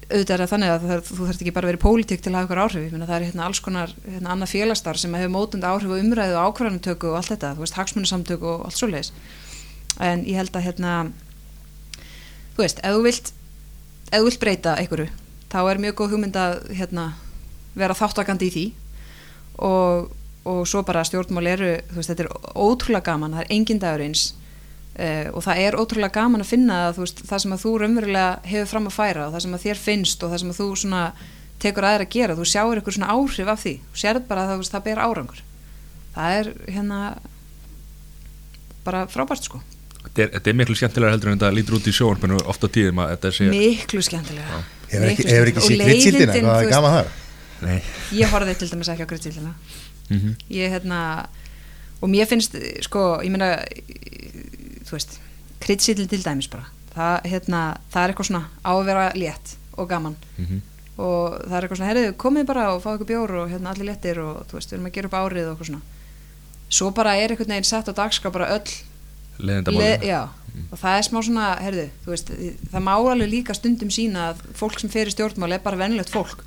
auðvitað er það þannig að það, þú þarfst ekki bara að í pólitík til að hafa ykkur áhrif, menna, það er hérna alls konar hérna, annað félagstar sem hefur mótund áhrif á umræðu og ákvarðanutöku og allt þetta, veist hagsmunasamtöku og allt svo leiðis en ég held að hérna þú veist, ef þú vilt ef þú vilt breyta einhverju þá er mjög góð hugmynd að hérna, vera þáttakandi í því. Og, og svo bara stjórnmál eru, þú veist, þetta er ótrúlega gaman, það er engin dagur eins uh, og það er ótrúlega gaman að finna veist, það sem að þú raunverulega hefur fram að færa og það sem að þér finnst og það sem að þú svona tekur aðeins að gera, þú sjáur eitthvað svona áhrif af því, þú sér bara að það, það ber árangur. Það er hérna bara frábært sko Þetta er, þetta er miklu skemmtilega heldur en þetta lítur út í sjónarpinu ofta tíðum að þetta sé Miklu skemmtilega Hefur ekki, hefur ekki sér gritsildina, hvað er gaman það? Nei. Ég horfði til dæmis ekki á gritsildina mm -hmm. Ég hérna og mér finnst, sko, ég meina þú veist, gritsildin til dæmis bara, það, hérna það er eitthvað svona á að vera létt og gaman. Mm -hmm. og það er eitthvað svona, herriðu, komið bara og fáðu ykkur bjór og hérna allir léttir og þú veist, við erum að gera upp árið og eitthvað svona. Svo bara er einhvern veginn sett á dagskrá bara öll Leðindamálinu já, og það er smá svona, herðu, þú veist, það má alveg líka stundum sína að fólk sem fer í stjórnmál er bara vennilegt fólk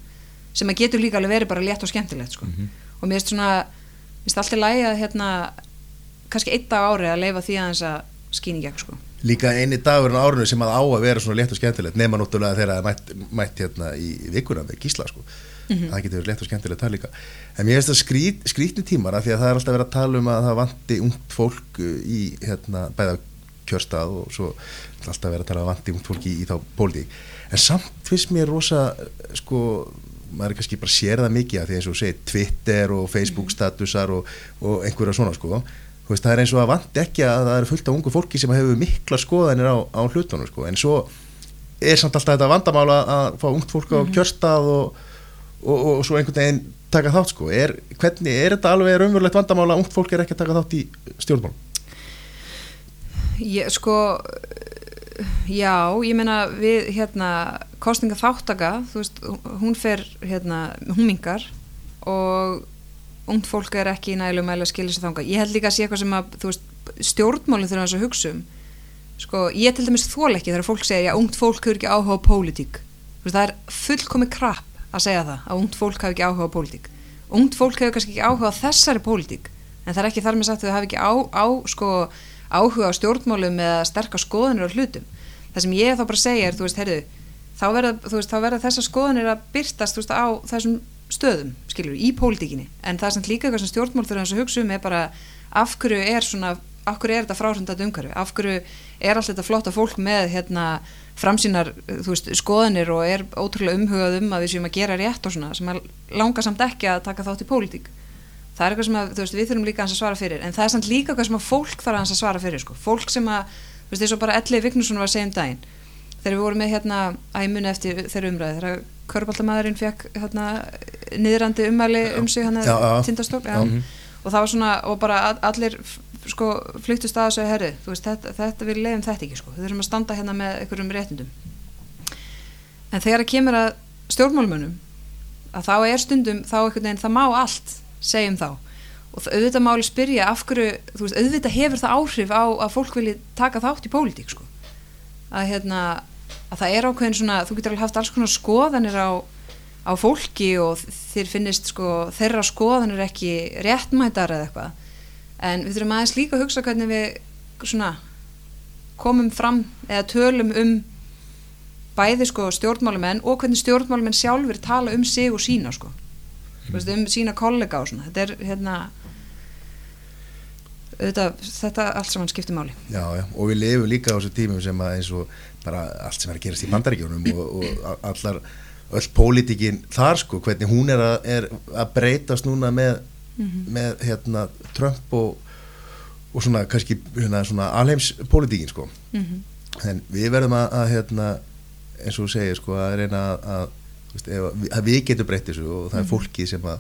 sem að getur líka alveg verið bara létt og skemmtilegt sko. Mhm. og mér finnst svona mér finnst alltaf lægi að hérna kannski einn dag á ári að leifa því aðeins að skýni gegn sko. Líka eini dagur á árinu sem að á að vera svona létt og skemmtilegt nema náttúrulega þegar það er mætt, mætt hérna í vikuna með gísla sko. Það getur verið létt og skemmtilegt það líka. En mér finnst það skrít, skrítni tímar af því að það er alltaf verið að tala um að það vanti ungt fólk í hérna, bæða kjörstað og svo alltaf verið að tala um að vanti ungt fólk í, í þá pólitík. En samt finnst mér rosa sko maður er kannski bara sér það mikið af því eins og segir Twitter og Facebook statusar og, og einhverja svona sko. Veist, það er eins og að vant ekki að það eru fullt af ungu fólki sem hefur mikla skoðanir á, á hlutunum sko. En svo er samt alltaf þetta vandamála að fá ungt fólk á kjörstað og, og, og, svo einhvern veginn taka þátt sko. Er, hvernig er þetta alveg raunverulegt vandamála að ungt fólk er ekki að taka þátt í stjórnmálum? Ég, sko já, ég meina við hérna, kostninga þáttaka þú veist, hún fer hérna, hún mingar og ungt fólk er ekki í nælu mæli að skilja sér þanga, ég held líka að sé eitthvað sem að veist, stjórnmálinn þurfa þess að hugsa um sko, ég til dæmis þól ekki þegar fólk segir, já, ungt fólk hefur ekki áhuga á pólitík, það er fullkomi krapp að segja það, að ungt fólk hefur ekki áhuga á pólitík, ungt fólk hefur kannski ekki áhuga á þessari pólitík, en það er ekki þar með sagt að þau hafi ekki á, á sko, áhuga á stjórnmálum eða sterkar skoðanir á hlutum, það sem ég þá bara segja er, þú veist, heyrðu, þá verða, verða þessar skoðanir að byrtast, veist, á þessum stöðum, skilur, í pólitíkinni. En það samt líka eitthvað sem stjórnmál þurfa að hugsa um er bara af hverju er svona af hverju er þetta fráhrundað umhverfi? Af hverju er allt þetta flotta fólk með hérna framsýnar veist, skoðanir og er ótrúlega umhugað um að við séum að gera rétt og svona sem langar samt ekki að taka þátt í pólitík? Það er eitthvað sem að, veist, við þurfum líka að svara fyrir en það er samt líka eitthvað sem að fólk þarf að svara fyrir sko. fólk sem að, þú veist, eins og bara Elli Vignursson var að segja um daginn þegar við vorum með hérna að muni eftir þeirra umræði þegar Körbáltamæðurinn fekk hérna niðrandi umæli um sig hérna tindastól mhm. og það var svona, og bara allir sko flyktust að þessu herri, veist, þetta, þetta við leiðum þetta ekki sko, við þurfum að standa hérna með einhverjum réttindum. En þegar það kemur að stjórnmálmönnum að þá er stundum þá einhvern veginn, það má allt segjum þá. Og auðvitað máli spyrja af hverju, veist, auðvitað hefur það áhrif á að fólk vilji taka þátt í pólitík sko. Að hérna, að það er ákveðin svona þú getur alveg haft alls konar skoðanir á, á fólki og þér finnist sko þeirra skoðanir ekki réttmætar eða eitthvað en við þurfum aðeins líka að hugsa hvernig við svona komum fram eða tölum um bæði sko stjórnmálumenn og hvernig stjórnmálumenn sjálfur tala um sig og sína sko. Mm. um sína kollega og svona. Þetta er hérna Þetta, þetta allt saman skiptir máli. Já, já, og við lifum líka á þessu tímum sem að eins og bara allt sem er að gerast í bandaríkjónum og, og allar öll pólitíkin þar sko, hvernig hún er að, er að breytast núna með, mm -hmm. með hérna Trump og, og svona kannski hérna, svona alheimspólitíkin sko mm -hmm. en við verðum að, að hérna, eins og þú segir sko að reyna að, að við getum breytið þessu og það er mhm. fólki sem að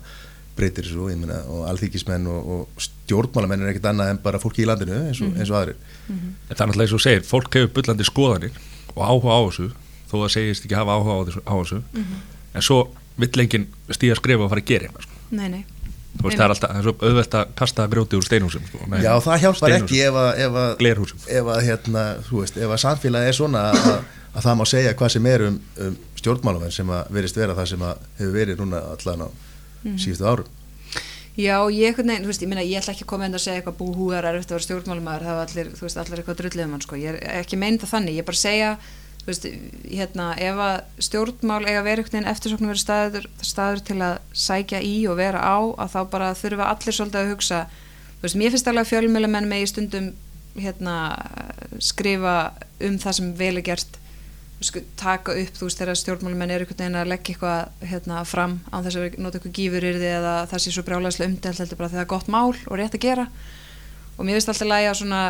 breytir þessu myna, og alþykismenn og, og stjórnmálamenn er ekkert annað en bara fólki í landinu eins og, mm -hmm. eins og aðrir mm -hmm. Það er náttúrulega eins og segir, fólk hefur byllandi skoðanir og áhuga á þessu þó að segist ekki hafa áhuga á þessu, á þessu. Mm -hmm. en svo vill enginn stíða að skrifa og fara að gera eitthvað sko. Nei, nei Veist, það er alltaf, er auðvelt að kasta grjóti úr steinhúsum sko. Nei, Já, það hjálpar ekki ef að ef að, ef að, hérna, veist, ef að samfélagi er svona að, að það má segja hvað sem er um, um stjórnmálamenn sem að verist vera það sem hefur verið núna allan á mm. síðustu árum Já, ég, nein, veist, ég, meina, ég ætla ekki að koma inn og segja eitthvað búhúðar er eftir að vera stjórnmálumæður það var allir, þú veist, allir eitthvað drulluðum hann sko. ég er ekki meint að þannig, ég er bara að segja veist, hérna, ef að stjórnmál eiga verið eftir svona verið staður, staður til að sækja í og vera á, að þá bara þurfa allir svolítið að hugsa, veist, mér finnst alveg fjölmjölumenn með í stundum hérna, skrifa um það sem vel er gert. Sko, taka upp, þú veist, þegar stjórnmálumenn er einhvern veginn að leggja eitthvað hérna, fram á þess að nota eitthvað gífur yrði eða það sé svo brjálæslega umdelt þegar það er gott mál og rétt að gera. Og mér finnst alltaf lægi að svona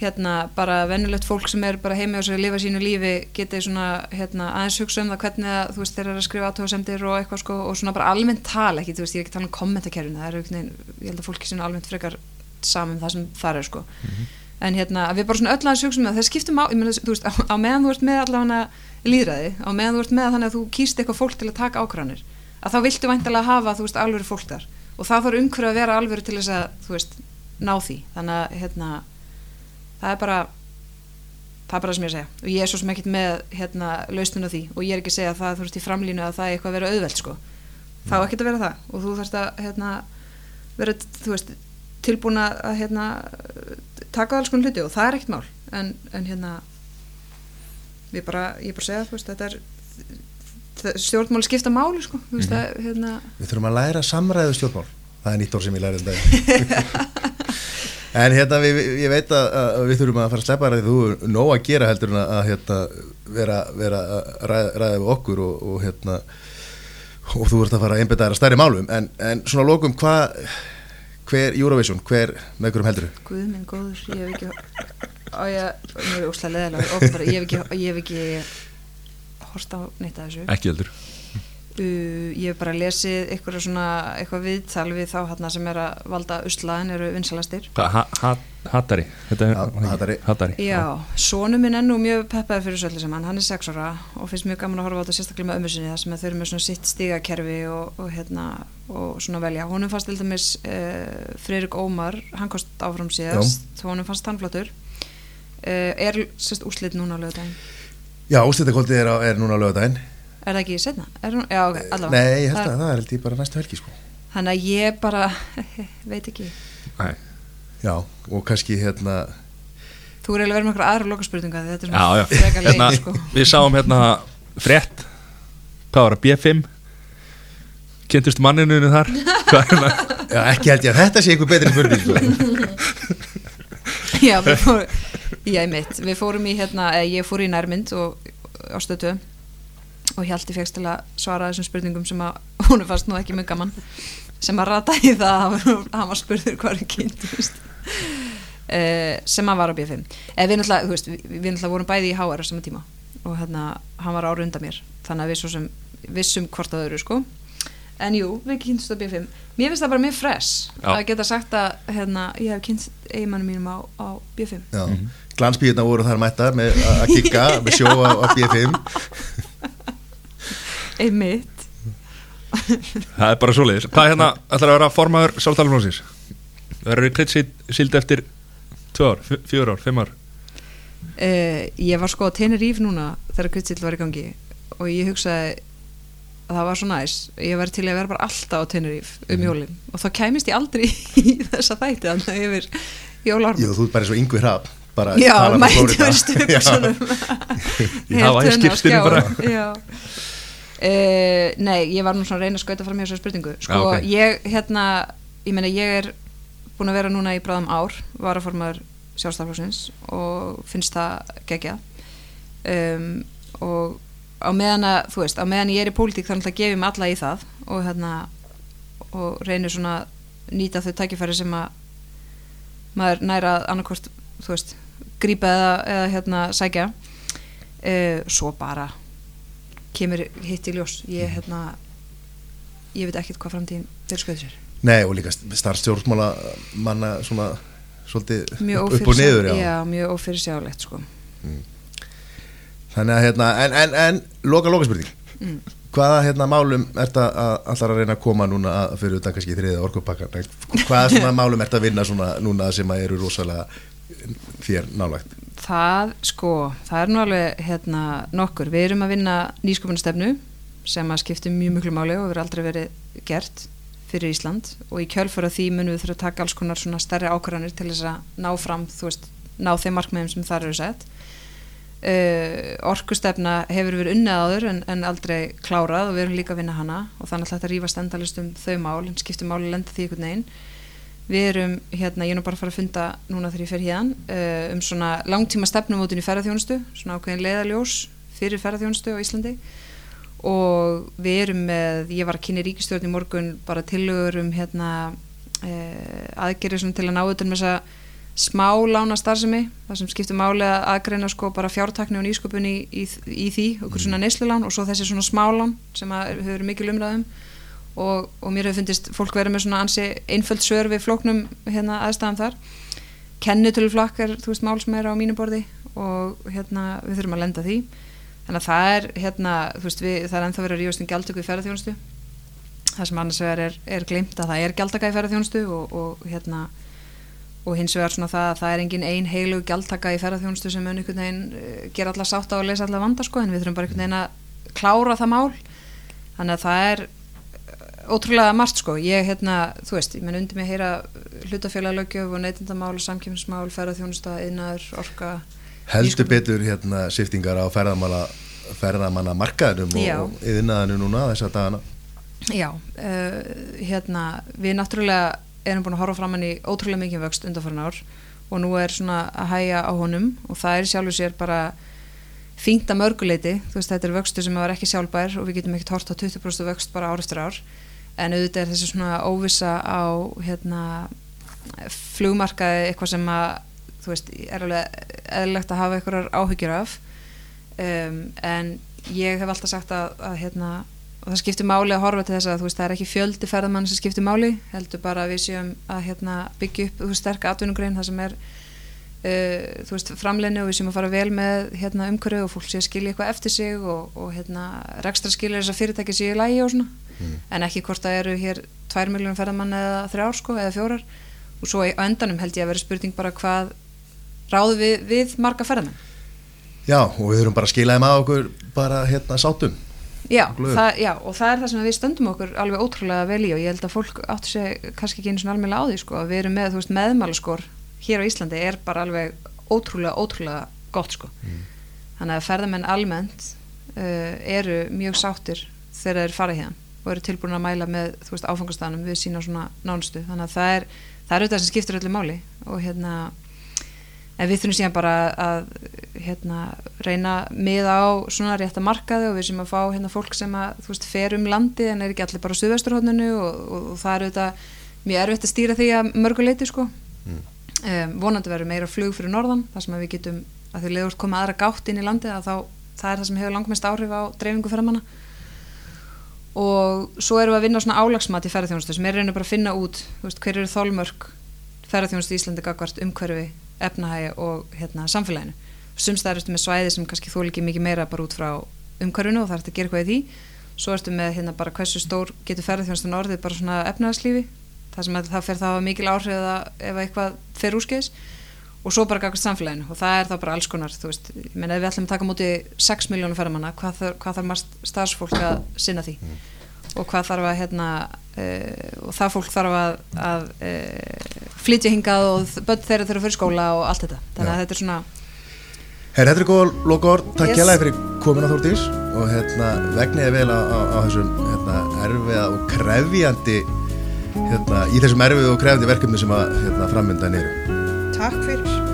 hérna, bara vennulegt fólk sem er bara heimi á sig að lifa sínu lífi geti svona hérna, aðeins hugsa um það hvernig að, þú veist, þeir eru að skrifa átöðasemdir og eitthvað sko og svona bara almennt tala ekki, þú veist, ég er ekki að tala um kommentarkerfinu, það er einhvern veginn, ég held að fólki svona almennt frekar saman um það sem það er sko. Mm -hmm en hérna við bara svona öll aðeins hugsa um það það skiptum á, ég meina þú veist á, á meðan þú ert með allavega líðræði, á meðan þú ert með þannig að þú kýrst eitthvað fólk til að það að að að er bara það er bara það sem ég segja. Og ég er svo sem ekkit með hérna lausnun á því. Og ég er ekki að segja að það þú veist í framlínu að það er eitthvað að vera auðvelt sko. Þá ekkit að vera það. Og þú þarfst að hérna vera, þú veist, tilbúin að hérna taka alls konar hluti. Og það er ekkert mál. En, en hérna ég bara, ég bara segja veist, þetta er stjórnmál skipta máli sko, mm -hmm. hérna... við þurfum að læra samræðu stjórnmál. Það er nýtt orð sem ég læri þetta *laughs* en hérna við, ég veit að, að við þurfum að fara að sleppa það þú er nóg að gera heldur en að hérna, vera, vera að ræða, ræða við okkur og, og hérna og þú ert að fara að einbita þér að stærri málum. En, en svona lókum hvað hver Eurovision, hver með hverjum heldur? Guð minn góður, ég hef ekki á ég, mér er óslæð leðilega ég hef ekki, ég hef ekki horst á neitt af þessu. Ekki heldur Uh, ég hef bara lesið eitthvað svona eitthvað viðtal við þá hérna sem er að valda uslaðin eru vinsalastir ha, ha, Hattari Hattari, hattari. Já, sónu minn ennú mjög peppaði fyrir svolítið sem hann, hann er sex ára og finnst mjög gaman að horfa á þetta sérstaklega með ömmu sinni það sem þau eru með svona sitt stigakerfi og, og hérna og svona velja. Honum fannst til dæmis uh, Freirik Ómar, hann kost áfram síðast honum fannst hann flottur. Uh, er sérst úslit núna á lögadaginn Já, úslitakvöldið er, er núna á lögadaginn Er það ekki setna? Hún, já, ok, allavega. Nei, ég held að það, það er held ég bara næstu helgi sko. Þannig að ég bara, *laughs* veit ekki. Nei. Já, og kannski hérna Þú er eiginlega verið með okkur aðra lokaspurninga Þetta er svona freka leik hérna, sko. Við sáum hérna frétt. Hvað var það, B5 kynntist manninu þar? *laughs* Hvað er það? Já, ekki held ég að þetta sé einhver betri spurning sko. *laughs* Já, við fórum, já, mitt, við fórum í hérna, eða ég fór í nærmynd og, á stötu og Hjalti fegst til að svara þessum spurningum sem að *laughs* hún fannst nú ekki mjög gaman sem að rata í það að hann- var spurður hvað er kynntust uh, sem að var á B5 eða við náttúrulega, þú veist, við, við náttúrulega vorum bæði í HR á sama tíma og hérna hann var ára undan mér þannig að við svo sem vissum hvort að öðru sko. En jú, við kynntumst á B5 mér finnst það bara mjög fresh Já. að geta sagt að hérna, ég hef kynnt eiginmannum mínum á, á B5 Já, glansbíðuna voru þar mættar með að kikka með sjó á, á B5 einmitt. Það er bara svoleiðis. Hvað er hérna, ætlar að vera formaður Sáltalunósins? Verður þið klitt síld eftir 2 ár, 4 ár, 5 ár? Uh, ég var sko á Tenerife núna þegar Kristill var í gangi og ég hugsaði að það var svo næs. Ég var til að vera bara alltaf á Tenerife um jólin og þá kæmist ég aldrei *laughs* í þessa þætti þannig yfir jólarm Jú, þú ert bara eins og yngvi bara Já, frá mætti Flórída. verið stöpsunum *laughs* Í skipstinu bara. Já uh, Nei, ég var nú svona að reyna að skauta fram hjá þessu spurningu. Sko, Já, ok. ég, hérna, ég meina ég er búin að vera núna í bráðum ár var að formaður sjálfstaflóksins og finnst það gegja um, og á meðan að, þú veist, á meðan ég er í pólitík þannig að gefi mig alla í það og hérna og reynir svona nýta þau tækifæri sem að maður næra annarkvort, þú veist grípa eða, eða hérna sækja. Uh, svo bara kemur hitt í ljós. Ég hérna ég veit ekkert hvað framtíðin fyrir skoðu sér. Nei, og líka starfstjórnmála manna svona svolítið upp og niður, já. já, mjög ófyrirsjálegt sko. Þannig að hérna, en, en, en loka, loka spurning Mm. Hvaða hérna málum ert að, allar að reyna að koma núna að, fyrir utan kannski þriðið orkupakkan Hvaða svona *laughs* málum ert að vinna svona núna sem að eru rosalega þér nálægt það sko, það er nú alveg hérna nokkur, við erum að vinna nýsköpunastefnu sem að skipti mjög mjög máli og verður aldrei verið gert fyrir Ísland. Og í kjölfara því munum við þurfa að taka alls konar svona stærri ákvarðanir til þess að ná fram, þú veist, ná þeim markmiðum sem þar eru sett. Uh, orkustefna hefur verið unnið áður en, en aldrei klárað og við erum líka að vinna hana. Og þannig að þetta rífast endalist um þau mál en skiptir máli lenda því einhvern veginn við erum, hérna, ég er nú bara að fara að funda núna þegar ég fer hérna uh, um svona langtíma stefnumótin í ferðarþjónustu svona ákveðin leiðaljós fyrir ferðarþjónustu á Íslandi. Og við erum með, ég var að kynni ríkistjórn í morgun bara tillögur um hérna uh, aðgerið svona til að ná utan með þessa smá lána starfsemi það sem skiptir máli að aðgreina sko bara fjártakni og nýsköpun í, í, í því okkur svona neyslulán og svo þessi svona smálán sem að verið mikil umræðum og, og mér hefur fundist fólk vera með svona ansi einföld svör við flóknum hérna aðstæðan þar. Kennitöluflakk er þú veist mál sem er á mínu borði og hérna við þurfum að lenda því. Þannig að það er hérna þú veist við, það er ennþá verið að rífast um gjaldtöku í ferðarþjónustu það sem annars vegar er, er glimt að það er gjaldtaka í ferðarþjónustu og, og hérna og hins vegar svona það að það er engin ein heilu gjaldtaka í ferðarþjónustu sem mun einhvern veginn eh, gera alla sátt á að leysa alla vanda sko en við þurfum bara einhvern veginn að klára það mál. Þannig að það er ótrúlega margt sko. Ég hérna, þú veist, ég menn undir mig að heyra hlutafélaglögjöf og neytindamál samkjöfnismál, ferðarþjónusta, innaður, orka Heldur betur hérna siftingar á ferðamála ferðamanna markaðinum Já. og yðinnaðinu núna þessa dagana. Já, uh, hérna við náttúrulega erum búin að horfa fram hann í ótrúlega mikið vöxt undanfærin ár og nú er svona að hæja á honum og það er sjálfur sér bara að mörguleiti, þú veist þetta er vöxtu sem var ekki sjálfbær og við getum ekkert hort á 20% vöxt bara ár eftir ár en auðvitað er þessi svona óvissa á hérna flugmarkaði eitthvað sem að þú veist, er alveg eðlilegt að hafa einhverjar áhyggjur af. Um, en ég hef alltaf sagt að, að hérna, það skiptir máli að horfa til þess að veist, það er ekki fjöldi ferðamann sem skiptir máli, heldur bara að við séum að hérna, byggja upp veist, sterka atvinnugrein það sem er uh, veist, framleinu og við séum að fara vel með hérna, umhverju og fólk sé að skilja eitthvað eftir sig og, og hérna, rekstra skilja þess að fyrirtæki sé í lægi og svona en ekki hvort það eru hér 2 miljónum ferðamann eða þrjár sko, eða fjórar. Og svo á endanum held ég að vera spurning bara hvað ráðu við, við marga ferðamenn? Já, og við þurfum bara að skila þeim að okkur bara hérna sátum Já, það, já, og það er það sem við stöndum okkur alveg ótrúlega vel í og ég held að fólk áttu sig kannski ekki einu svona alveg á því sko, að við erum með, þú veist, meðmálaskor hér á Íslandi er bara alveg ótrúlega, ótrúlega gott sko. Þannig að ferðamenn almennt uh, eru mjög sáttir þegar þeir fara hérna og eru tilbúin að mæla með veist áfangastanum við sína svona nánustu. Þannig að það er, það er auðvitað sem skiptir öllu máli. Og hérna en við þurfum síðan bara að hérna reyna miða á svona rétta markaði og við sem að fá hérna fólk sem að þú veist fer um landi en er ekki allir bara á suðvesturhóðninu og, og, og það er auðvitað mjög erfitt að stýra því að mörguleiti sko. Mm. um, vonandi verður meira flug fyrir norðan þar sem að við getum að því leiður koma aðra gátt inn í landið að þá það er það sem hefur langmest áhrif á dreifingu ferðamanna og svo erum við að vinna svona álagsmat í ferðarþjónustu sem er reynir bara að finna út veist, hver eru þólmörk ferðarþjónustu í Íslandi gagvart umhverfi, efnahægi og hérna, samfélaginu. Sums það ertu með svæði sem kannski þú líki mikið meira bara út frá umhverfinu og það ertu að gera eitthvað í því. Svo ertu með hérna bara hversu stór getur ferðarþjónustun orðið bara svona efnahagslífi það sem að það fer þá mikil áhrif að ef eitthvað fer úrskeiðis og svo bara gagast samfélaginu. Og það er þá bara alls konar þú veist, ég menn ef við ætlum að taka múti 6 miljónu ferðamanna, hvað, þarf- hvað þarf margt starfsfólk að sinna því? Og hvað þarf að hérna uh, og það fólk þarf að, að uh, flytja hingað og börn þeirra þurfa fyrir skóla og allt þetta. Þannig að þetta er svona Herra, þetta er góð lokaord, takk Yes. kjærlega fyrir komuna Þórdís. Og hérna, vegniði vel á, á, á þessum hérna, erfiða og krefjandi hérna, í þessum erfiðu og krefjandi verkefni sem að hérna, frammyndan eru Takk fyrir